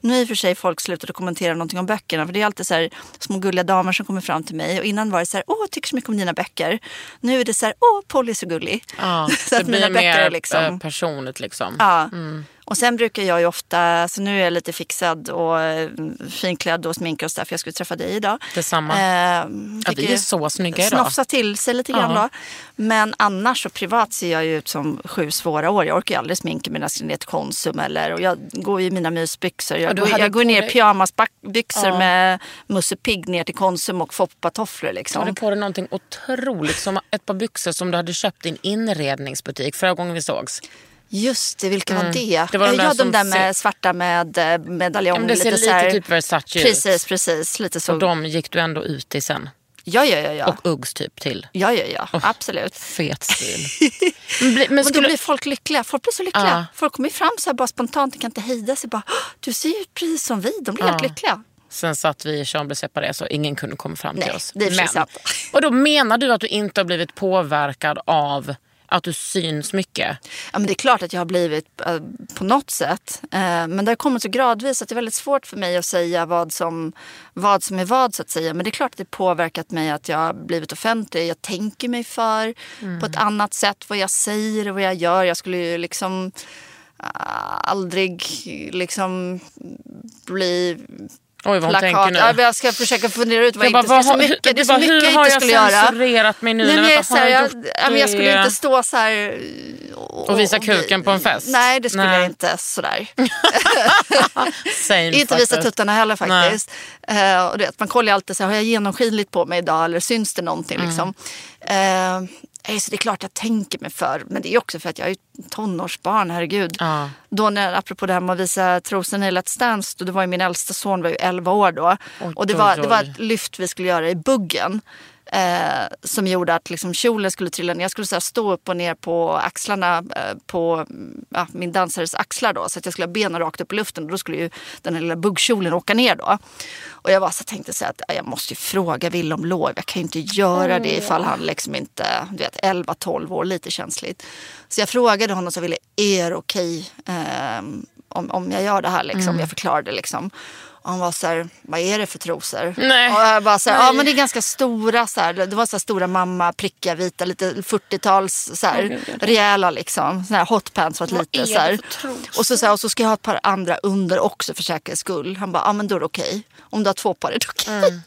Nu har i och för sig folk slutat att kommentera någonting om böckerna. För det är alltid så här, små gulliga damer som kommer fram till mig. Och innan var det så här, åh jag tycker så mycket om dina böcker. Nu är det så här, åh Polly är så gullig. Ja, så det att mina blir böcker mer är liksom... eh, personligt liksom. Ja. Och sen brukar jag ju ofta, så nu är jag lite fixad och eh, finklädd och sminkad och så där, för jag skulle träffa dig idag. Detsamma. Eh, Ja, vi är så snygga idag. Snofsa till sig lite grann Ja. då. Men annars så privat ser jag ju ut som sju svåra år. Jag orkar ju aldrig sminka ska ner till Konsum eller, och jag går ju i mina mysbyxor. Ja, Jag, du går, jag går ner i pyjamasbyxor Ja. med Musse Pigg ner till Konsum och foppatofflor Du liksom. hade på dig någonting otroligt, som ett par byxor som du hade köpt i en inredningsbutik förra gången vi sågs. Just det, vilka var det? Mm. Det var de där ja, de där med ser- svarta med eh, medaljong. Ja, men det ser lite, lite här, typ Versace ut. Precis, precis. Lite så. Och de gick du ändå ut i sen. Ja, ja, ja. ja. Och Uggs typ till. Ja, ja, ja. Absolut. Fet stil. men, bli- men Men då skulle... blir folk lyckliga. Folk blir så lyckliga. Ja. Folk kommer fram så här bara spontant. De kan inte hejda sig. Bara, "Åh, du ser ju ut precis som vi. De blir helt Ja. lyckliga. Sen satt vi i Chambre Separé så ingen kunde komma fram till Nej, oss. det är precis sant. och då menar du att du inte har blivit påverkad av att du syns mycket? Ja, men det är klart att jag har blivit eh, på något sätt. Eh, men det har kommit så gradvis att det är väldigt svårt för mig att säga vad som, vad som är vad. så att säga. Men det är klart att det påverkat mig att jag har blivit offentlig. Jag tänker mig för på ett annat sätt. Vad jag säger och vad jag gör. Jag skulle ju liksom ah, aldrig liksom bli Oj, vad hon tänker plakat. nu. Jag ska försöka fundera ut vad Jag jag bara, inte vad så har- mycket, det är så bara, mycket hur jag har inte jag skulle göra. censurerat mig nu? Nej, men jag, vänta, har här, jag jag, jag skulle inte stå så här... Och, Och visa och- kuken på en fest? Nej, det skulle Nej. jag inte sådär. Same Inte visa tuttarna heller faktiskt. Eh, och du vet, man kollar ju alltid så här, har jag genomskinligt på mig idag eller syns det någonting? Mm. Liksom. Eh, nej, så det är klart jag tänker mig för. Men det är också för att jag är tonårsbarn, herregud. Ja. Då när, apropå det här med att visa trosorna i Let's Dance, då, det var ju min äldsta son var ju 11 år då. Oj, och det oj, var, det var oj. ett lyft vi skulle göra i buggen. Eh, som gjorde att liksom kjolen skulle trilla ner. Jag skulle så stå upp och ner på axlarna eh, på mm, ja, min dansares axlar då. Så att jag skulle ha benen rakt upp i luften. Och då skulle ju den här lilla buggkjolen åka ner då. Och jag var så tänkte så att ja, jag måste ju fråga Wille om lov. Jag kan ju inte göra det ifall han liksom inte, du vet 11-12 år, lite känsligt. Så jag frågade honom så ville, är det okej ehm, om, om jag gör det här liksom? Jag förklarade liksom. Han var så här, vad är det för trosor? Nej. Och jag bara så här, ja men det är ganska stora så här. Det var så här stora mamma, prickiga, vita, lite 40-tals så här, rejäla liksom. Så här hotpants var lite så här. Och så, så, här, och så ska jag ha ett par andra under också för säkerhets skull. Han bara, ja men då är det okej. Om du har två par är det okej.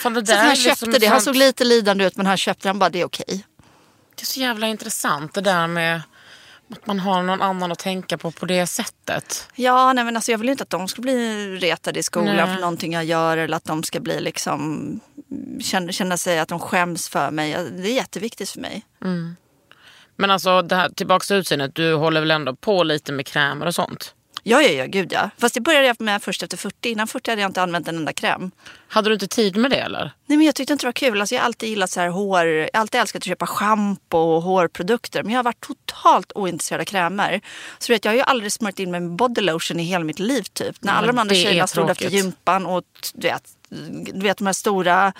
Fan, det Så han köpte liksom det. Han såg lite lidande ut men han köpte det. Han bara, det är okej. Det är så jävla intressant det där med att man har någon annan att tänka på på det sättet. Ja, nej men alltså jag vill inte att de ska bli retade i skolan Nej. för någonting jag gör eller att de ska bli liksom känna, känna sig att de skäms för mig. Det är jätteviktigt för mig. Men alltså det här, tillbaka till utseendet, du håller väl ändå på lite med krämer och sånt? Ja, ja, ja, gud ja. Fast det började jag med först efter 40. Innan 40 hade jag inte använt en enda kräm. Hade du inte tid med det eller? Nej, men jag tyckte inte det var kul. Alltså, jag har alltid gillat så här hår. Jag har alltid älskat att köpa schampo och hårprodukter. Men jag har varit totalt ointresserad av krämer. Så vet, jag har ju aldrig smörjt in mig med body lotion i hela mitt liv typ. När alla de andra tjejerna stod efter gympan och du vet, du vet de här stora,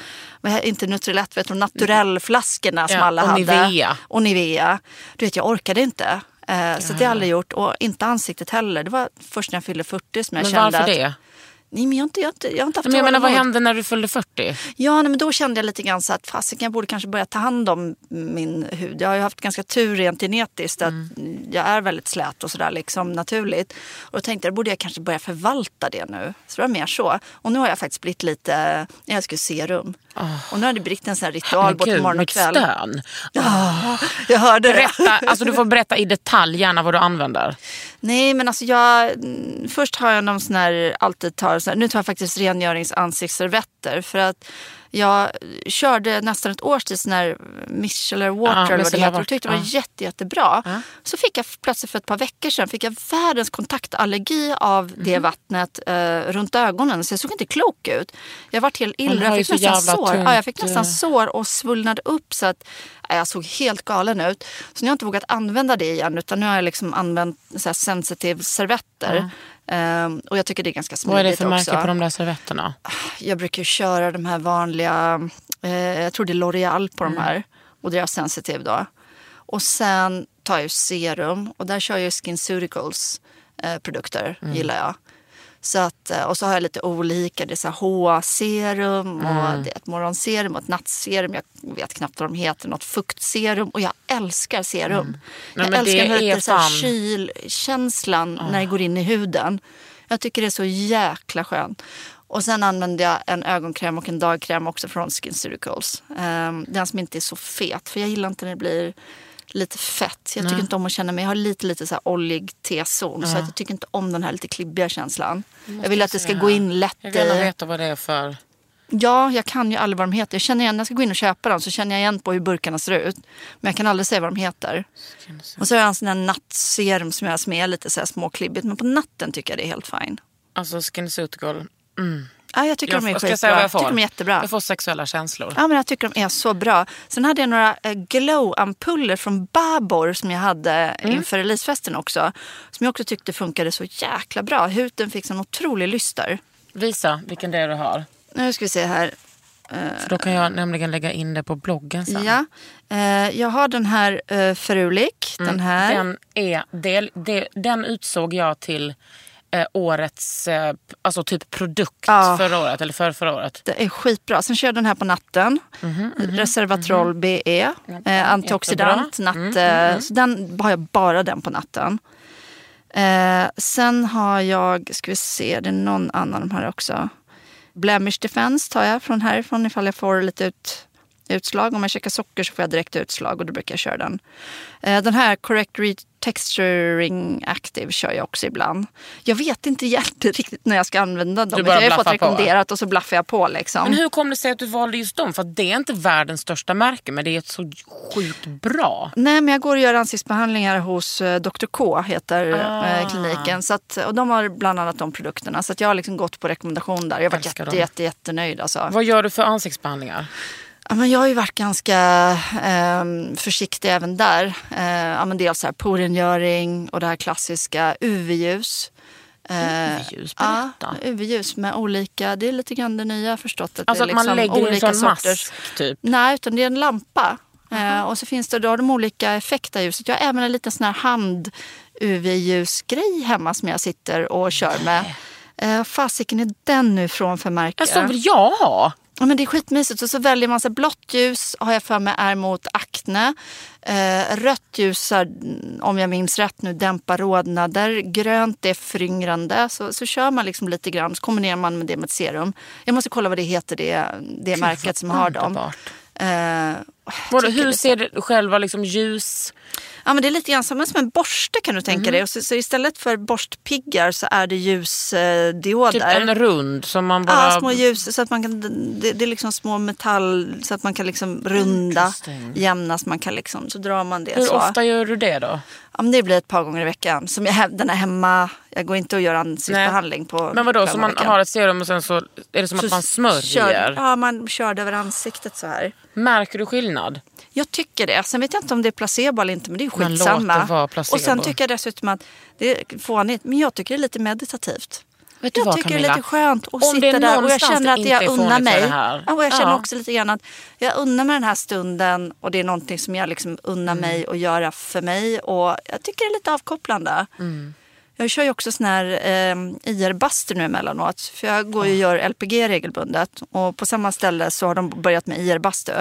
inte Nutrilett, vet du, naturellflaskorna som Ja, alla och hade. Nivea. Och Nivea. Du vet, jag orkade inte. Eh, så det har jag aldrig gjort. Och inte ansiktet heller. Det var först när jag fyllde 40 som jag Men kände varför att... det? Nej, men jag har inte, jag har inte, jag har inte haft Men jag menar, vad hände när du fyllde 40? Ja, nej, men då kände jag lite grann så att fasiken, jag borde kanske börja ta hand om min hud. Jag har ju haft ganska tur rent genetiskt att jag är väldigt slät och sådär liksom naturligt. Och då tänkte jag, då borde jag kanske börja förvalta det nu. Så det var mer så. Och nu har jag faktiskt blivit lite, jag älskar serum. Och nu har det blivit en sån här ritual både Gud, morgon och kväll. stön. Ja, jag hörde det. Berätta, alltså du får berätta i detalj gärna vad du använder. Nej men alltså jag, mm, först har jag någon sån här, alltid tar, så här, nu tar jag faktiskt rengöringsansiktsservetter för att jag körde nästan ett års tid sån här micellar water Ja, eller vad det heter och tyckte det var water, jätte, jättebra. Så fick jag plötsligt för ett par veckor sedan fick jag världens kontaktallergi av Mhm. det vattnet eh, runt ögonen så jag såg inte klok ut. Jag vart helt illa, jag fick så nästan sår. Ja, jag fick nästan eh. sår och svullnade upp så att ja, jag såg helt galen ut. Så nu har jag inte vågat använda det igen utan nu har jag liksom använt så sensitive servetter. Ehm, och jag tycker det är ganska smidigt Vad är det för också. märke på de där servetterna? Jag brukar ju köra de här vanliga, eh, jag tror det är L'Oreal på Mm. de här. Och deras sensitive då. Och sen tar jag ju serum och där kör jag ju SkinCeuticals eh, produkter, Mm. gillar jag. Så att, eh, och så har jag lite olika, det är så HA-serum och Mm. det är ett morgonserum och ett nattserum. Jag vet knappt vad de heter, något fuktserum. Och jag älskar serum. Mm. Nej, jag det älskar är lite så här kylkänslan när det går in i huden. Jag tycker det är så jäkla skönt. Och sen använder jag en ögonkräm och en dagkräm också från SkinCeuticals. Um, den som inte är så fet, för jag gillar inte när det blir lite fett. Jag tycker inte om att känna mig, jag har lite lite så här oljig T-zon. Så att jag tycker inte om den här lite klibbiga känslan. Jag vill att det ska gå in lätt Jag vill gärna veta vad det är för... Ja, jag kan ju aldrig vad de heter. Jag känner igen, när jag ska gå in och köpa dem så känner jag igen på hur burkarna ser ut. Men jag kan aldrig säga vad de heter. Och så har jag en sån här nattserum som jag är lite så här småklibbigt. Men på natten tycker jag det är helt fine. Alltså SkinCeutical. Ja, jag tycker Jag, de är jag skitbra. säga vad jag Jag får? tycker de är jättebra. Jag får sexuella känslor. Ja, men jag tycker de är så bra. Sen hade jag några eh, glow-ampuller från Babor som jag hade Mm. inför releasefesten också. Som jag också tyckte funkade så jäkla bra. Huden fick en otrolig lyster. Visa vilken det är du har. Nu ska vi se här. För då kan jag nämligen lägga in det på bloggen sen. Ja, eh, jag har den här eh, Ferulik. Den här. Den, är del, den utsåg jag till eh, årets eh, alltså typ produkt Ja. förra året. Eller för förra året. Det är skitbra. Sen kör jag den här på natten. Mhm, Resveratrol BE. Eh, antioxidant. Natt, Mm, eh, Så den har jag bara den på natten. Eh, sen har jag, ska vi se, det är någon annan de här också. Blemish Defense tar jag från härifrån ifall jag får lite ut, utslag. Om jag käkar socker så får jag direkt utslag och då brukar jag köra den. Eh, Den här Correct Retexturing Active kör jag också ibland. Jag vet inte riktigt när jag ska använda dem. Jag har fått blaffar på, rekommenderat och så blaffar jag på. Liksom. Men hur kom det sig att du valde just dem? För det är inte världens största märke men det är ett så sjukt bra. Nej, men jag går och gör ansiktsbehandlingar hos eh, Dr K, heter Ah. eh, kliniken. Så att, och de har bland annat de produkterna. Så jag har liksom gått på rekommendation där. Jag var jätte, jätte, jättenöjd. Alltså. Vad gör du för ansiktsbehandlingar? Ja, men jag har ju varit ganska ehm, försiktig även där. Eh, ja, men dels här porengöring och det här klassiska UV-ljus. Eh, UV-ljus, Ja, berätta. UV-ljus med olika, det är lite grann det nya förstått. Att Alltså det att är man liksom lägger i en sån sorters- mask typ? Nej, utan det är en lampa. Eh, och så finns det, då har de olika effekter av ljuset. Jag har även en liten sån här hand UV-ljusgrej hemma som jag sitter och kör med. Eh, fasiken är den nu från för märke? Sån vill jag ha. Ja, men det är skitmysigt. Och så väljer man här, blått ljus har jag för mig är mot akne. Eh, rött ljus är, om jag minns rätt nu, dämpar rodnader. Grönt är föryngrande. Så, så kör man liksom lite grann. Så kombinerar man med det med ett serum. Jag måste kolla vad det heter, det, det märket som har dem. Eh, tycker hur ser det själva liksom ljus... Ja, men det är lite grann som, som en borste kan du tänka Mhm. dig. Och så, så istället för borstpiggar så är det ljusdioder. Typ en rund som man bara... Ja, små ljus så att man kan, det, det är liksom små metall så att man kan liksom runda, Interesting. jämna så man kan liksom, så drar man det Hur så. ofta gör du det då? Ja, men det blir ett par gånger i veckan. Som jag, den är hemma, jag går inte och gör ansiktsbehandling på Men vadå, så man veckan. har ett serum och sen så är det som Så att man smörjer? Kör, ja, man kör det över ansiktet så här. Märker du skillnad? Jag tycker det. Sen vet jag inte om det är placebo eller inte, men det är Men skitsamma. låt det vara placebo. Och sen tycker jag dessutom att det är fånigt, men jag tycker det är lite meditativt. Vet du jag vad, tycker Camilla? det är lite skönt att Om sitta är där och jag känner att jag unnar mig. Ja, och jag känner Ja. också lite grann att jag unnar mig den här stunden och det är någonting som jag liksom unnar Mm. mig att göra för mig. Och jag tycker det är lite avkopplande. Mm. Jag kör ju också sån här eh, IR-bastu nu emellanåt. För jag går ju och gör LPG regelbundet. Och på samma ställe så har de börjat med IR-bastu.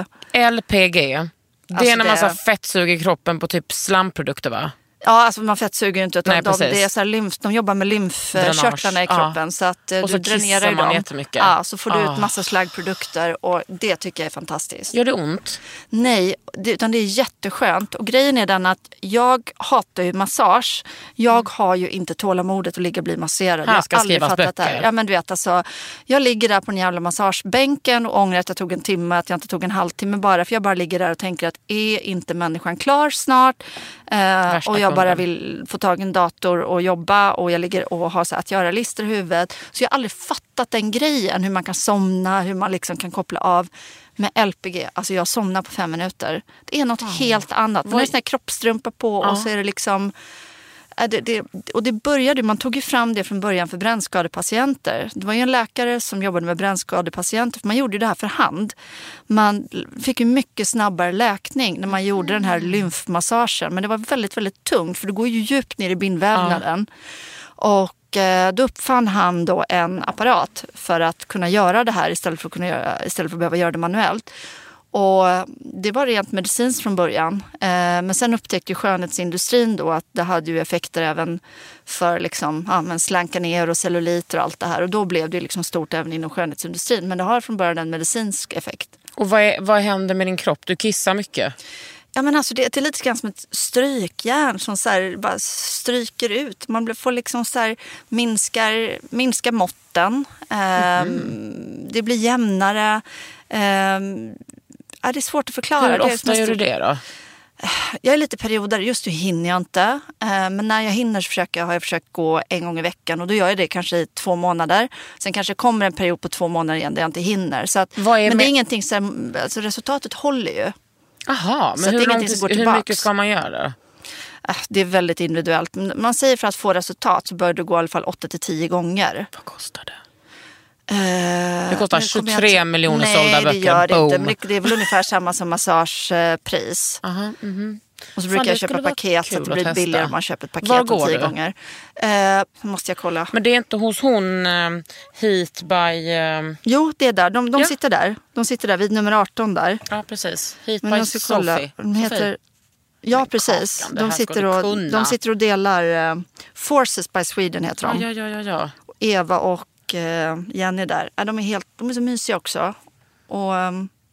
LPG. Det Alltså är när man det- så här fettsuger kroppen på typ slamprodukter va? Ja, alltså man fettsuger ju inte. Utan Nej, de, det är så här lymf, de jobbar med lymfkörtlarna i kroppen. ja. Så att eh, Och du så dränerar kissar ju man dem. jättemycket. Ja, så får du Ah. ut massa slaggprodukter. Och det tycker jag är fantastiskt. Gör det ont? Nej, det, utan det är jätteskönt. Och grejen är den att jag hatar ju massage. Jag har ju inte tålamodet att ligga och bli masserad. Mm. Här jag ska aldrig fattat det här. böcker. Ja, men du vet, alltså, jag ligger där på den jävla massagebänken och ångrar att jag tog en timme, att jag inte tog en halvtimme bara. För jag bara ligger där och tänker att är inte människan klar snart? Eh, och jag bara vill få tag i en dator och jobba och jag ligger och har så att göra-listor i huvudet. Så jag har aldrig fattat den grejen, hur man kan somna, hur man liksom kan koppla av. Med LPG, alltså jag somnar på fem minuter. Det är något helt annat. Man har ju sån här kroppstrumpa på och så är det liksom... äh, Det, det, och det började, man tog ju fram det från början för brännskadepatienter. Det var ju en läkare som jobbade med brännskadepatienter. För man gjorde det här för hand. Man fick ju mycket snabbare läkning när man gjorde den här lymfmassagen. Men det var väldigt, väldigt tungt för det går ju djupt ner i bindvävnaden. Och eh, då uppfann han då en apparat för att kunna göra det här istället för att, kunna göra, istället för att behöva göra det manuellt. Och det var rent medicinskt från början. Eh, men sen upptäckte ju skönhetsindustrin då att det hade ju effekter även för liksom, ja, men slanka ner och celluliter och allt det här. Och då blev det liksom stort även inom skönhetsindustrin. Men det har från början en medicinsk effekt. Och vad, är, vad händer med din kropp? Du kissar mycket. Ja, men alltså det, det är lite grann som ett strykjärn som så här bara stryker ut. Man får liksom så här minskar, minskar måtten. Ehm, det blir jämnare. Ehm, ja, det är svårt att förklara. Hur Det ofta en gör du det då? Jag är lite perioder, just nu hinner jag inte. Eh, Men när jag hinner så försöker jag, har jag försökt gå en gång i veckan och då gör jag det kanske i två månader. Sen kanske det kommer en period på två månader igen där jag inte hinner. Så att, men det med- är ingenting som, alltså resultatet håller ju. Jaha, Så men det hur, långt, hur mycket ska man göra? Äh, Det är väldigt individuellt. Man säger för att få resultat så bör du gå i alla fall 8 till 10 gånger. Vad kostar det? Eh, Det kostar nu kommer jag 23 inte- miljoner Nej, sålda det böcker. gör det Boom. inte. Men det, det är väl ungefär samma som massagepris. Aha, mhm. Och så Fan, brukar det jag köpa paket så att det att blir testa. billigare om man köper ett paket Var går tio du? gånger. Eh, måste jag kolla. Men det är inte hos hon uh, Heat by... eh, Jo, det är där. De, de Ja. sitter där. De sitter där vid nummer 18 där. ja, precis. Heat Men by kolla. Sophie. De heter... Ja, precis. Kakan, det De sitter, och, de sitter och delar... eh, Forces by Sweden heter de. ja, ja, ja, ja. Eva och och eh, Jenny där, ja, de, är helt, de är så mysiga också. Och, eh,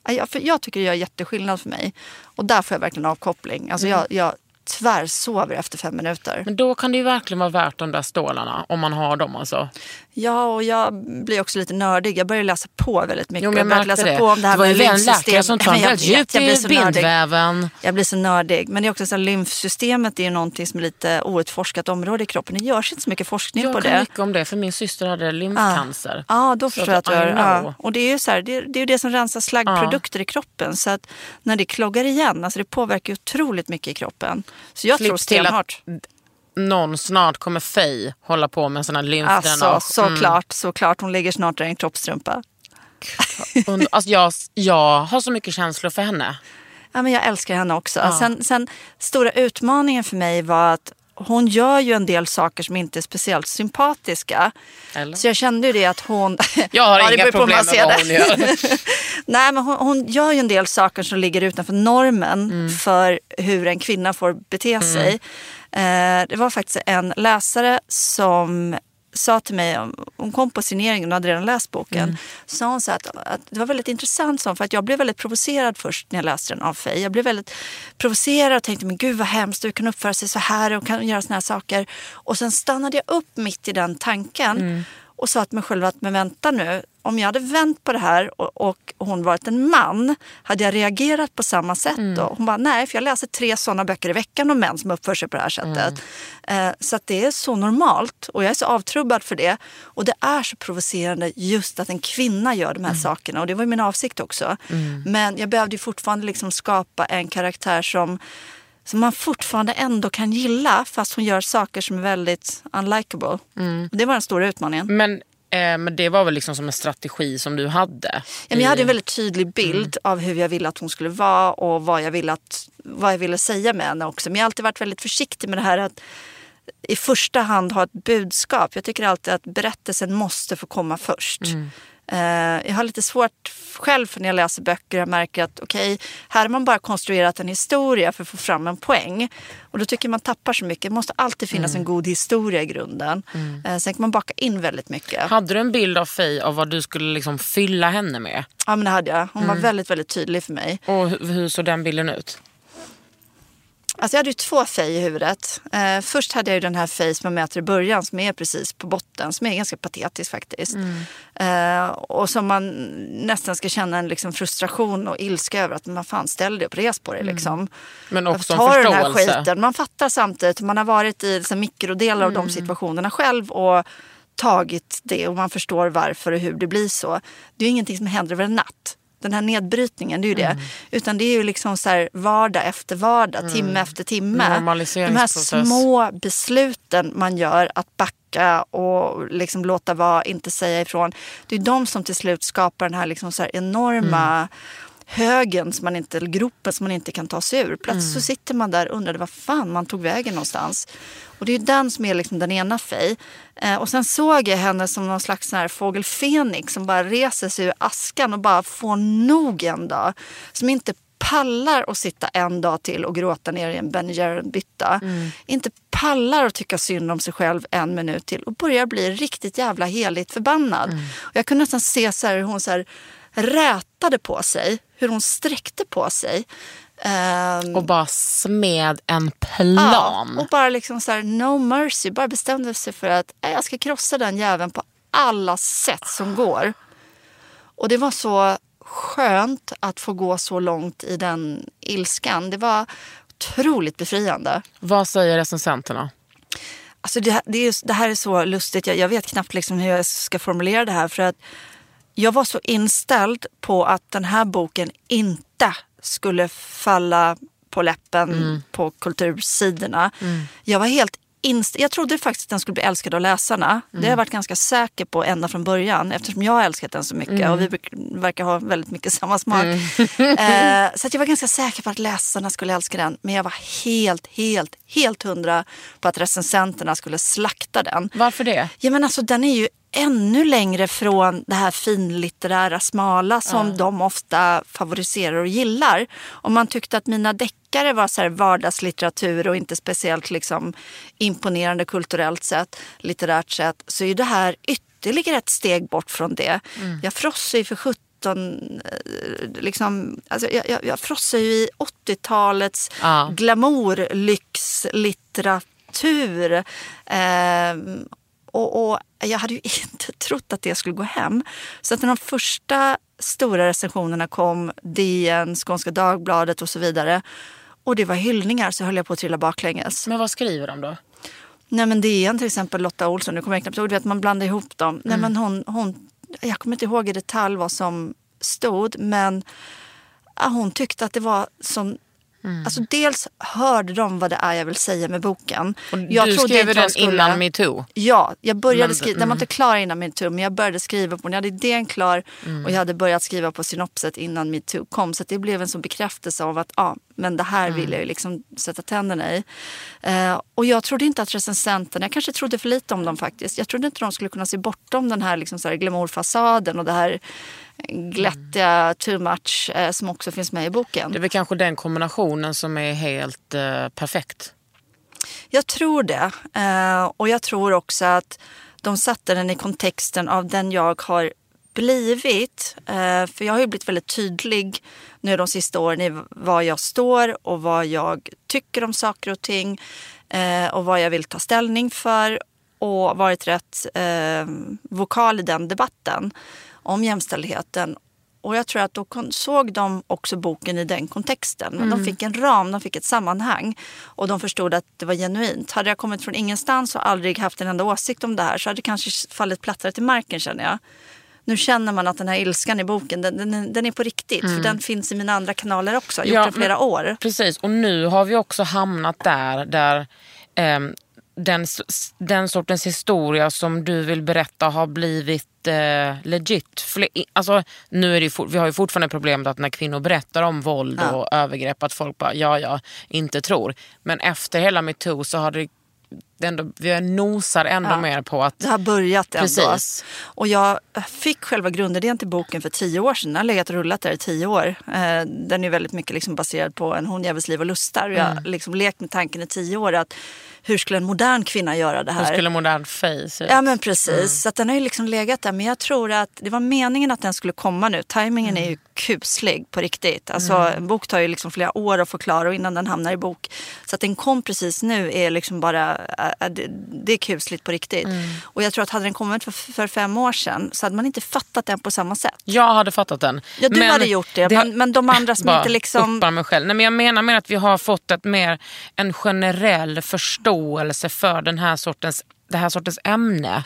jag, för jag tycker det gör jätteskillnad för mig. Och där får jag verkligen avkoppling. Alltså jag, jag tvärsover efter fem minuter. Men då kan det ju verkligen vara värt de där stålarna om man har dem alltså. Ja, och jag blir också lite nördig. Jag börjar läsa på väldigt mycket. Jo, men jag började läsa det. på om det här det var ju med en lymfsystem. som tar Men en jag väldigt vet, djupt jag blir i så nördig. bindväven. Jag blir så nördig. Men det är också så här, lymfsystemet är ju någonting som är lite outforskat område i kroppen. Det görs inte så mycket forskning på Jag kan det. mycket om det för min syster hade lymfcancer. Ja, då Så förstår jag att du. Ja. Och det är ju så här, det, är, det är ju det som rensar slaggprodukter i kroppen. Så att när det kloggar igen, alltså det påverkar ju otroligt mycket i kroppen. Så jag tror Klipps till stenhårt. att någon snart kommer Fej hålla på med en sån här lymfdränage. Alltså Mm. såklart, såklart. Hon ligger snart där i en kroppstrumpa. Alltså jag, jag har så mycket känslor för henne. Ja, men jag älskar henne också. Sen, sen, stora utmaningen för mig var att hon gör ju en del saker som inte är speciellt sympatiska. Eller? Så jag kände ju det att hon... Jag har Ja, inga problem med vad hon gör. Nej, men hon, hon gör ju en del saker som ligger utanför normen Mm. för hur en kvinna får bete sig. Eh, det var faktiskt en läsare som sa till mig, hon kom på signeringen och hade redan läst boken. Mm. sa hon så att, att det var väldigt intressant så, för att jag blev väldigt provocerad först när jag läste den av Faye. Jag blev väldigt provocerad och tänkte men gud vad hemskt, du kan uppföra sig så här och kan göra såna här saker. Och sen stannade jag upp mitt i den tanken Mm. Och sa till mig själv att men vänta nu, om jag hade vänt på det här och, och hon varit en man, hade jag reagerat på samma sätt Mm. då? Hon bara, nej, för jag läser tre sådana böcker i veckan om män som uppför sig på det här sättet. Mm. Eh, så det är så normalt och jag är så avtrubbad för det. Och det är så provocerande just att en kvinna gör Mm. de här sakerna och det var min avsikt också. Men jag behövde fortfarande liksom skapa en karaktär som som man fortfarande ändå kan gilla fast hon gör saker som är väldigt unlikable. Mm. Det var den stora utmaningen. Men, eh, men det var väl liksom som en strategi som du hade? Ja, men jag hade en väldigt tydlig bild av hur jag ville att hon skulle vara och vad jag ville, att, vad jag ville säga med henne också. Men jag har alltid varit väldigt försiktig med det här att i första hand ha ett budskap. Jag tycker alltid att berättelsen måste få komma först. Eh, jag har lite svårt själv för när jag läser böcker och märker att okej, här har man bara konstruerat en historia för att få fram en poäng. Och då tycker jag man tappar så mycket. Det måste alltid finnas en god historia i grunden. Eh, sen kan man baka in väldigt mycket. Hade du en bild av Fej av vad du skulle liksom fylla henne med? Ja men det hade jag. Hon var väldigt, väldigt tydlig för mig. Och hur, hur såg den bilden ut? Alltså jag hade ju två fej i huvudet. Eh, först hade jag ju den här fej som jag mäter i början som är precis på botten. Som är ganska patetisk faktiskt. Eh, och som man nästan ska känna en liksom frustration och ilska över. Att man fan ställ dig upp, res på dig liksom. Men också en Ta den här förståelse. skiten. Man fattar samtidigt. Man har varit i liksom, mikrodelar av de situationerna själv. Och tagit det och man förstår varför och hur det blir så. Det är ju ingenting som händer över en natt. Den här nedbrytningen, det är ju det. Utan det är ju liksom så här vardag efter vardag, timme efter timme. De här små besluten man gör att backa och liksom låta vara, inte säga ifrån. Det är de som till slut skapar den här, liksom så här enorma högen, som man inte, eller gropen som man inte kan ta sig ur. Plötsligt så sitter man där och undrar vad fan man tog vägen någonstans. Och det är ju den som är liksom den ena Fej. Eh, och sen såg jag henne som någon slags sån här fågel Fenix som bara reser sig ur askan och bara får nog en dag. Som inte pallar att sitta en dag till och gråta ner i en Ben Jerry-bytta. Inte pallar att tycka synd om sig själv en minut till och börjar bli riktigt jävla heligt förbannad. Och jag kunde nästan se så hur hon så rätade på sig, hur hon sträckte på sig. Ehm, Och bara smed en plan. Ja, och bara liksom så här, no mercy. Bara bestämde sig för att "Nej, jag ska krossa den jäveln på alla sätt som går. Och det var så skönt att få gå så långt i den ilskan. Det var otroligt befriande. Vad säger recensenterna? Alltså det, det, är, det här är så lustigt. Jag, jag vet knappt liksom hur jag ska formulera det här. För att jag var så inställd på att den här boken inte skulle falla på läppen på kultursidorna. Jag var helt inst- jag trodde faktiskt att den skulle bli älskad av läsarna. Det har jag varit ganska säker på ända från början eftersom jag har älskat den så mycket och vi bruk- verkar ha väldigt mycket samma smak. Eh, så att jag var ganska säker på att läsarna skulle älska den. Men jag var helt, helt, helt hundra på att recensenterna skulle slakta den. Varför det? Ja men alltså den är ju ännu längre från det här finlitterära smala som de ofta favoriserar och gillar. Om man tyckte att mina deckare var så här vardagslitteratur och inte speciellt liksom imponerande kulturellt sett, litterärt sett, så är det här ligger ett steg bort från det. Jag frossar ju för 17 eh, liksom, alltså jag, jag, jag frossar ju i 80-talets Ja. glamourlyxlitteratur. Ehm, och, och jag hade ju inte trott att det skulle gå hem. Så att när de första stora recensionerna kom, DN, Skånska Dagbladet och så vidare. Och det var hyllningar så höll jag på att trilla baklänges. Men vad skriver de då? Nej men DN till exempel, Lotta Olsson, nu kommer jag knappt ihåg, du vet man blandar ihop dem. Nej men hon, hon, jag kommer inte ihåg i detalj vad som stod men hon tyckte att det var som Alltså dels hörde de vad det är jag vill säga med boken. Och jag du skrev den skulle- innan metoo? Ja, jag började Men- skriva. Den var inte klar innan metoo men jag började skriva på den. Jag hade idén klar och jag hade börjat skriva på synopset innan metoo kom. Så det blev en sån bekräftelse av att ja, men det här vill jag ju liksom sätta tänderna i. Eh, och jag trodde inte att recensenterna, jag kanske trodde för lite om dem faktiskt. Jag trodde inte de skulle kunna se bortom den här, liksom så här glamourfasaden och det här glättiga too much eh, som också finns med i boken. Det är väl kanske den kombinationen som är helt eh, perfekt. Jag tror det. Eh, och jag tror också att de satte den i kontexten av den jag har blivit. Eh, för jag har ju blivit väldigt tydlig nu de sista åren i var jag står och vad jag tycker om saker och ting. Eh, och vad jag vill ta ställning för. Och varit rätt vokal i den debatten om jämställdheten. Och jag tror att då såg de också boken i den kontexten. Men de fick en ram, de fick ett sammanhang. Och de förstod att det var genuint. Hade jag kommit från ingenstans och aldrig haft en enda åsikt om det här så hade det kanske fallit plattare till marken känner jag. Nu känner man att den här ilskan i boken, den, den, den är på riktigt. För den finns i mina andra kanaler också. Jag har gjort den flera år. Precis, och nu har vi också hamnat där, där ehm, den, den sortens historia som du vill berätta har blivit eh, legit. Fle- Alltså, nu är det for- vi har ju fortfarande problemet att när kvinnor berättar om våld Ja. och övergrepp att folk bara ja, ja, inte tror. Men efter hela metoo så har det ändå, vi nosar ändå Ja. mer på att Det har börjat ändå. Precis. Och jag fick själva grundidén till boken för tio år sedan. Den har legat och rullat där i tio år. Eh, Den är väldigt mycket liksom baserad på en honjävels liv och lustar. Jag Mm. har liksom lekt med tanken i tio år att hur skulle en modern kvinna göra det hur här? skulle modern face? Ja men precis. Så att den har ju liksom legat där. Men jag tror att det var meningen att den skulle komma nu. Timingen är ju kuslig på riktigt. Alltså en bok tar ju liksom flera år att förklara och innan den hamnar i bok. Så att den kom precis nu är liksom bara, äh, det, det är kusligt på riktigt. Och jag tror att hade den kommit för, för fem år sedan så hade man inte fattat den på samma sätt. Jag hade fattat den. Ja, du hade gjort det, men- men de andra som Bara inte liksom- mig själv. Nej, men jag menar mer att vi har fått ett mer, en generell förståelse för den här sortens, det här sortens ämne.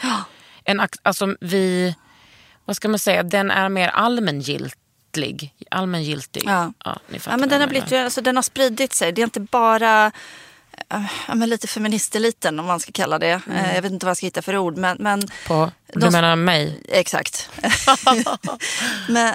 En, alltså vi, vad ska man säga, den är mer allmängiltig. Allmängiltig. Ja. ni fattar Ja, men den, har blivit, alltså, den har spridit sig. Det är inte bara ja, men lite feministeliten om man ska kalla det. Eh, Jag vet inte vad jag ska hitta för ord. Men, men På, du de- menar mig? Exakt. Men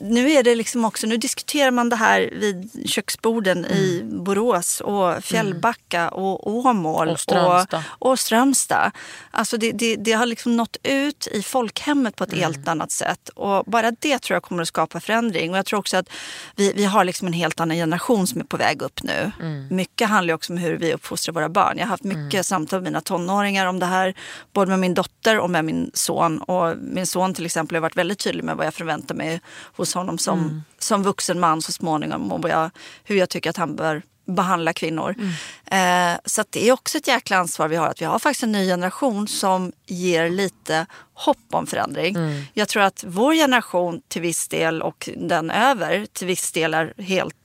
nu är det liksom också, nu diskuterar man det här vid köksborden i Borås och Fjällbacka och Åmål Och Strömstad. Och, och Strömstad. Alltså det, det, det har liksom nått ut i folkhemmet på ett helt annat sätt. Och bara det tror jag kommer att skapa förändring. Och jag tror också att vi, vi har liksom en helt annan generation som är på väg upp nu. Mycket handlar också om hur vi uppfostrar våra barn. Jag har haft mycket samtal med mina tonåringar om det här. Både med min dotter och med min son. Och min son till exempel har varit väldigt tydlig med vad jag förväntar mig hos honom som, som vuxen man så småningom. Och jag, hur jag tycker att han bör behandla kvinnor. Eh, så det är också ett jäkla ansvar vi har. Att vi har faktiskt en ny generation som ger lite hopp om förändring. Jag tror att vår generation till viss del och den över till viss del är helt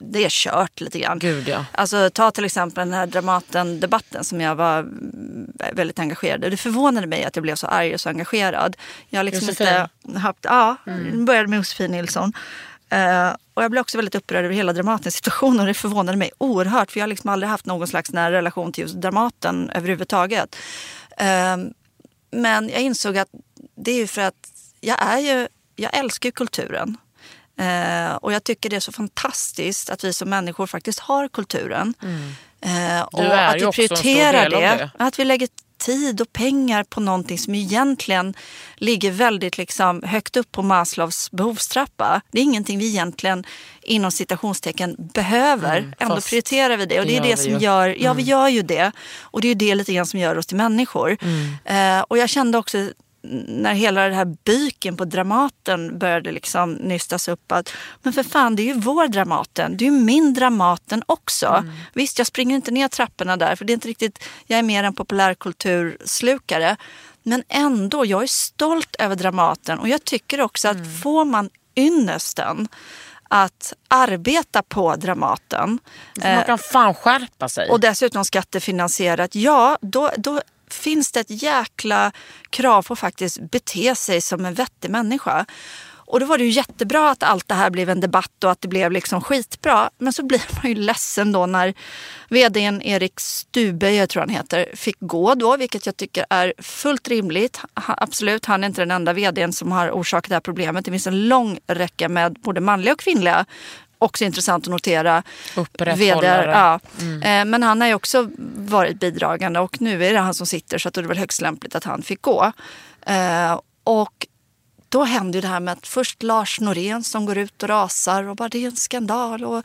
det är kört lite grann. Gud, ja. Alltså ta till exempel den här Dramaten-debatten som jag var väldigt engagerad i. Det förvånade mig att jag blev så arg och så engagerad. Jag har liksom inte haft, ja, mm. började med Josefin Nilsson. Eh, och jag blev också väldigt upprörd över hela Dramatens situation och det förvånade mig oerhört för jag har liksom aldrig haft någon slags nära relation till just Dramaten överhuvudtaget. Eh, men jag insåg att det är ju för att jag är ju, jag älskar kulturen. Eh, och jag tycker det är så fantastiskt att vi som människor faktiskt har kulturen. Eh, och Mm. att vi prioriterar det. det. Att vi lägger tid och pengar på någonting som egentligen ligger väldigt liksom högt upp på Maslows behovstrappa. Det är ingenting vi egentligen inom citationstecken behöver. Mm, Ändå prioriterar vi det och det, det är det som gör, ja Mm. vi gör ju det. Och det är det lite grann som gör oss till människor. Mm. Eh, och jag kände också när hela den här byken på Dramaten började liksom nystas upp att men för fan det är ju vår Dramaten, det är ju min Dramaten också. Mm. Visst jag springer inte ner trapporna där för det är inte riktigt, jag är mer en populärkulturslukare. Men ändå, jag är stolt över Dramaten och jag tycker också att Mm. får man ynnesten att arbeta på Dramaten Man kan fan skärpa sig. och dessutom skattefinansierat, ja då, då finns det ett jäkla krav på att faktiskt bete sig som en vettig människa. Och då var det ju jättebra att allt det här blev en debatt och att det blev liksom skitbra. Men så blir man ju ledsen då när vdn Erik Stube, jag tror han heter, fick gå då, vilket jag tycker är fullt rimligt. Ha, absolut, han är inte den enda vdn som har orsakat det här problemet. Det finns en lång räcka med både manliga och kvinnliga Också intressant att notera. Upprätthållare. ja. Eh, Men han har ju också varit bidragande och nu är det han som sitter så att det är väl högst lämpligt att han fick gå. Eh, Och då händer ju det här med att först Lars Norén som går ut och rasar och bara det är en skandal och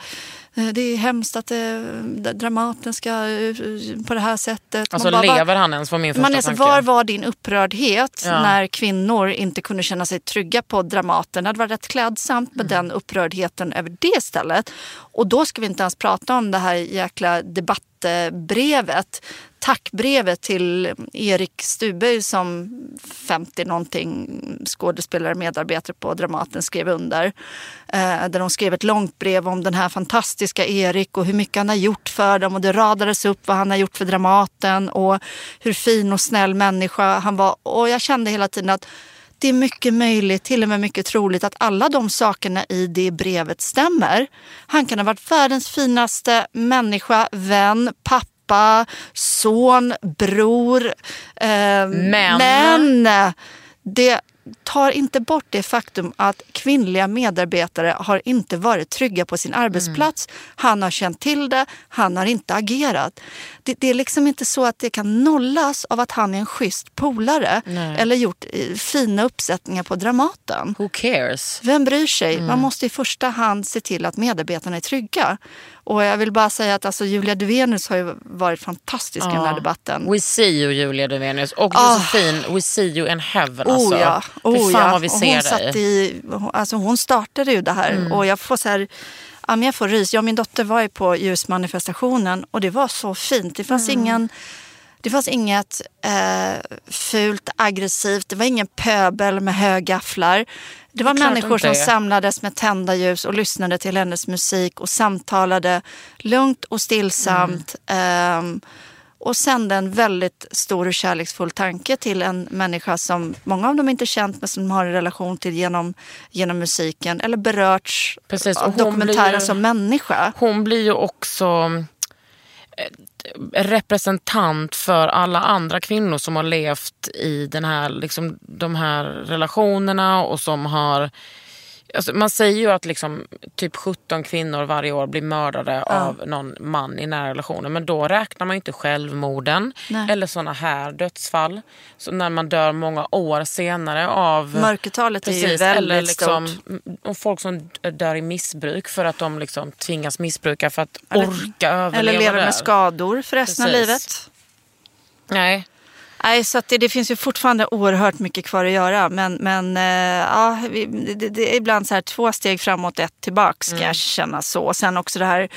eh, det är hemskt att eh, Dramaten ska eh, på det här sättet. Alltså bara, lever han ens var min första man är tanke. var var din upprördhet Ja. när kvinnor inte kunde känna sig trygga på Dramaten? Det hade varit rätt klädsamt med den upprördheten över det stället. Och då ska vi inte ens prata om det här jäkla debattbrevet. Tackbrevet till Erik Stube som 50 någonting skådespelare medarbetare på Dramaten skrev under. Eh, där de skrev ett långt brev om den här fantastiska Erik och hur mycket han har gjort för dem och det radades upp vad han har gjort för Dramaten och hur fin och snäll människa han var. Och jag kände hela tiden att det är mycket möjligt, till och med mycket troligt att alla de sakerna i det brevet stämmer. Han kan ha varit världens finaste människa, vän, pappa, son, bror. Eh, Men- men det tar inte bort det faktum att kvinnliga medarbetare har inte varit trygga på sin arbetsplats. Han har känt till det, han har inte agerat. Det, det är liksom inte så att det kan nollas av att han är en schysst polare eller gjort eh, fina uppsättningar på Dramaten. Who cares? Vem bryr sig? Mm. Man måste i första hand se till att medarbetarna är trygga. Och jag vill bara säga att alltså, Julia Duvenius har ju varit fantastisk i den här debatten. We see you Julia Duvenius. Och Ah. Josefin, we see you in heaven alltså. Oh ja, oh fan ja. vad vi och ser hon, dig. satt i, alltså hon startade ju det här Mm. och jag får så här, ja, men jag får rys. Jag och min dotter var ju på ljusmanifestationen och det var så fint. Det fanns Mm. ingen det fanns inget eh, fult, aggressivt, det var ingen pöbel med högafflar. Det var Det människor som samlades med tända ljus och lyssnade till hennes musik och samtalade lugnt och stillsamt. ehm, och sände en väldigt stor och kärleksfull tanke till en människa som många av dem inte känt men som de har en relation till genom, genom musiken eller berörts Precis, av dokumentären blir som människa. Hon blir ju också eh, representant för alla andra kvinnor som har levt i den här, liksom, de här relationerna och som har Alltså man säger ju att liksom, typ 17 kvinnor varje år blir mördade av någon man i nära relationer. Men då räknar man ju inte självmorden Nej. eller såna här dödsfall. Så när man dör många år senare av... Mörkertalet är ju Precis, väldigt eller liksom, stort. och folk som dör i missbruk för att de liksom tvingas missbruka för att Eller- orka överleva Eller lever där. med skador för resten av Precis. livet. Nej. Nej, så att det, det finns ju fortfarande oerhört mycket kvar att göra. Men, men eh, ja, vi, det, det är ibland så här två steg framåt, ett tillbaks ska Mm. jag känna så. Och sen också det här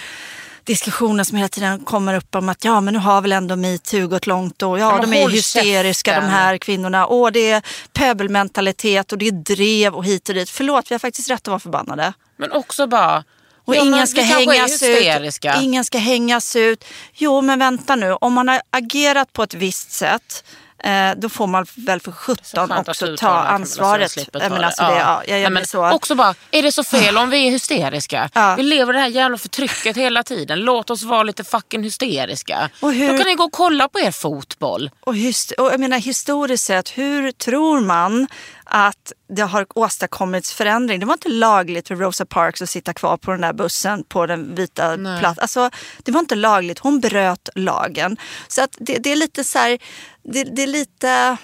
diskussionen som hela tiden kommer upp om att ja men nu har väl ändå metoo gått långt och ja, de är hysteriska käften. de här kvinnorna och det är pöbelmentalitet och det är drev och hit och dit. Förlåt, vi har faktiskt rätt att vara förbannade. Men också bara... Och ja, men ingen ska hängas ut. Ingen ska hängas ut. Jo, men vänta nu. Om man har agerat på ett visst sätt eh, då får man väl för sjutton också ta ansvaret. ta det. alltså, det, ja, jag, jag Nej, men så. Också bara, är det så fel om vi är hysteriska? Ja. Vi lever det här jävla förtrycket hela tiden. Låt oss vara lite fucking hysteriska. Och hur- Då kan ni gå och kolla på er fotboll. Och, hyst- och jag menar historiskt sett, hur tror man att det har åstadkommits förändring? Det var inte lagligt för Rosa Parks att sitta kvar på den där bussen på den vita platsen. Alltså, det var inte lagligt, hon bröt lagen. Så att det, det är lite så här, det, det är lite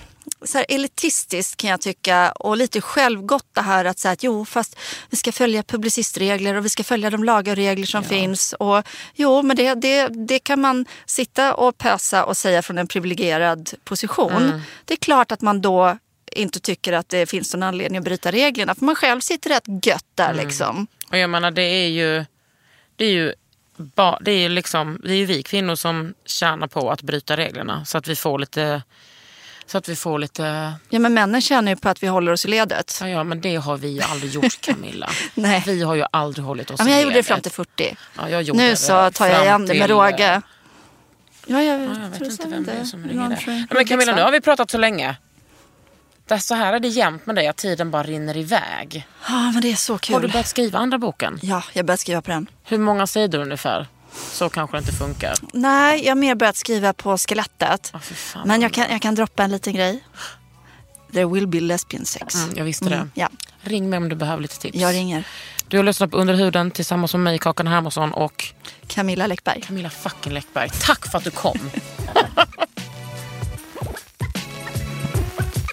så här elitistiskt kan jag tycka och lite självgott det här att säga att jo fast vi ska följa publicistregler och vi ska följa de lagar och regler som finns. Och jo men det, det, det kan man sitta och pösa och säga från en privilegierad position. Det är klart att man då inte tycker att det finns någon anledning att bryta reglerna för man själv sitter rätt gött där liksom. Och jag menar det är ju, det är ju, ba, det är ju liksom, det är ju vi kvinnor som tjänar på att bryta reglerna så att vi får lite, så att vi får lite, Ja men männen känner ju på att vi håller oss i ledet. ja, ja men det har vi ju aldrig gjort Camilla. Nej. Vi har ju aldrig hållit oss Ja, men jag i gjorde det fram ledet. till 40. Ja, jag gjorde Nu det så tar jag igen det med råge. Ja, jag, Ja, jag vet inte vem det är som ringer där. men Camilla, nu har vi pratat så länge. Det så här är det jämt med dig, att tiden bara rinner iväg. Ja, men det är så Har kul. du börjat skriva andra boken? Ja, jag börjat skriva på den. Hur många sidor ungefär? Så kanske det inte funkar. Nej, jag har mer börjat skriva på skelettet. Fan, Men jag kan, jag kan droppa en liten grej. There will be lesbian sex. Mm, jag visste det. Ja, Ring mig om du behöver lite tips. jag ringer. Du har lyssnat på Under huden tillsammans med mig, Kakan Hermansson och Camilla Läckberg. Camilla fucking Läckberg. Tack för att du kom.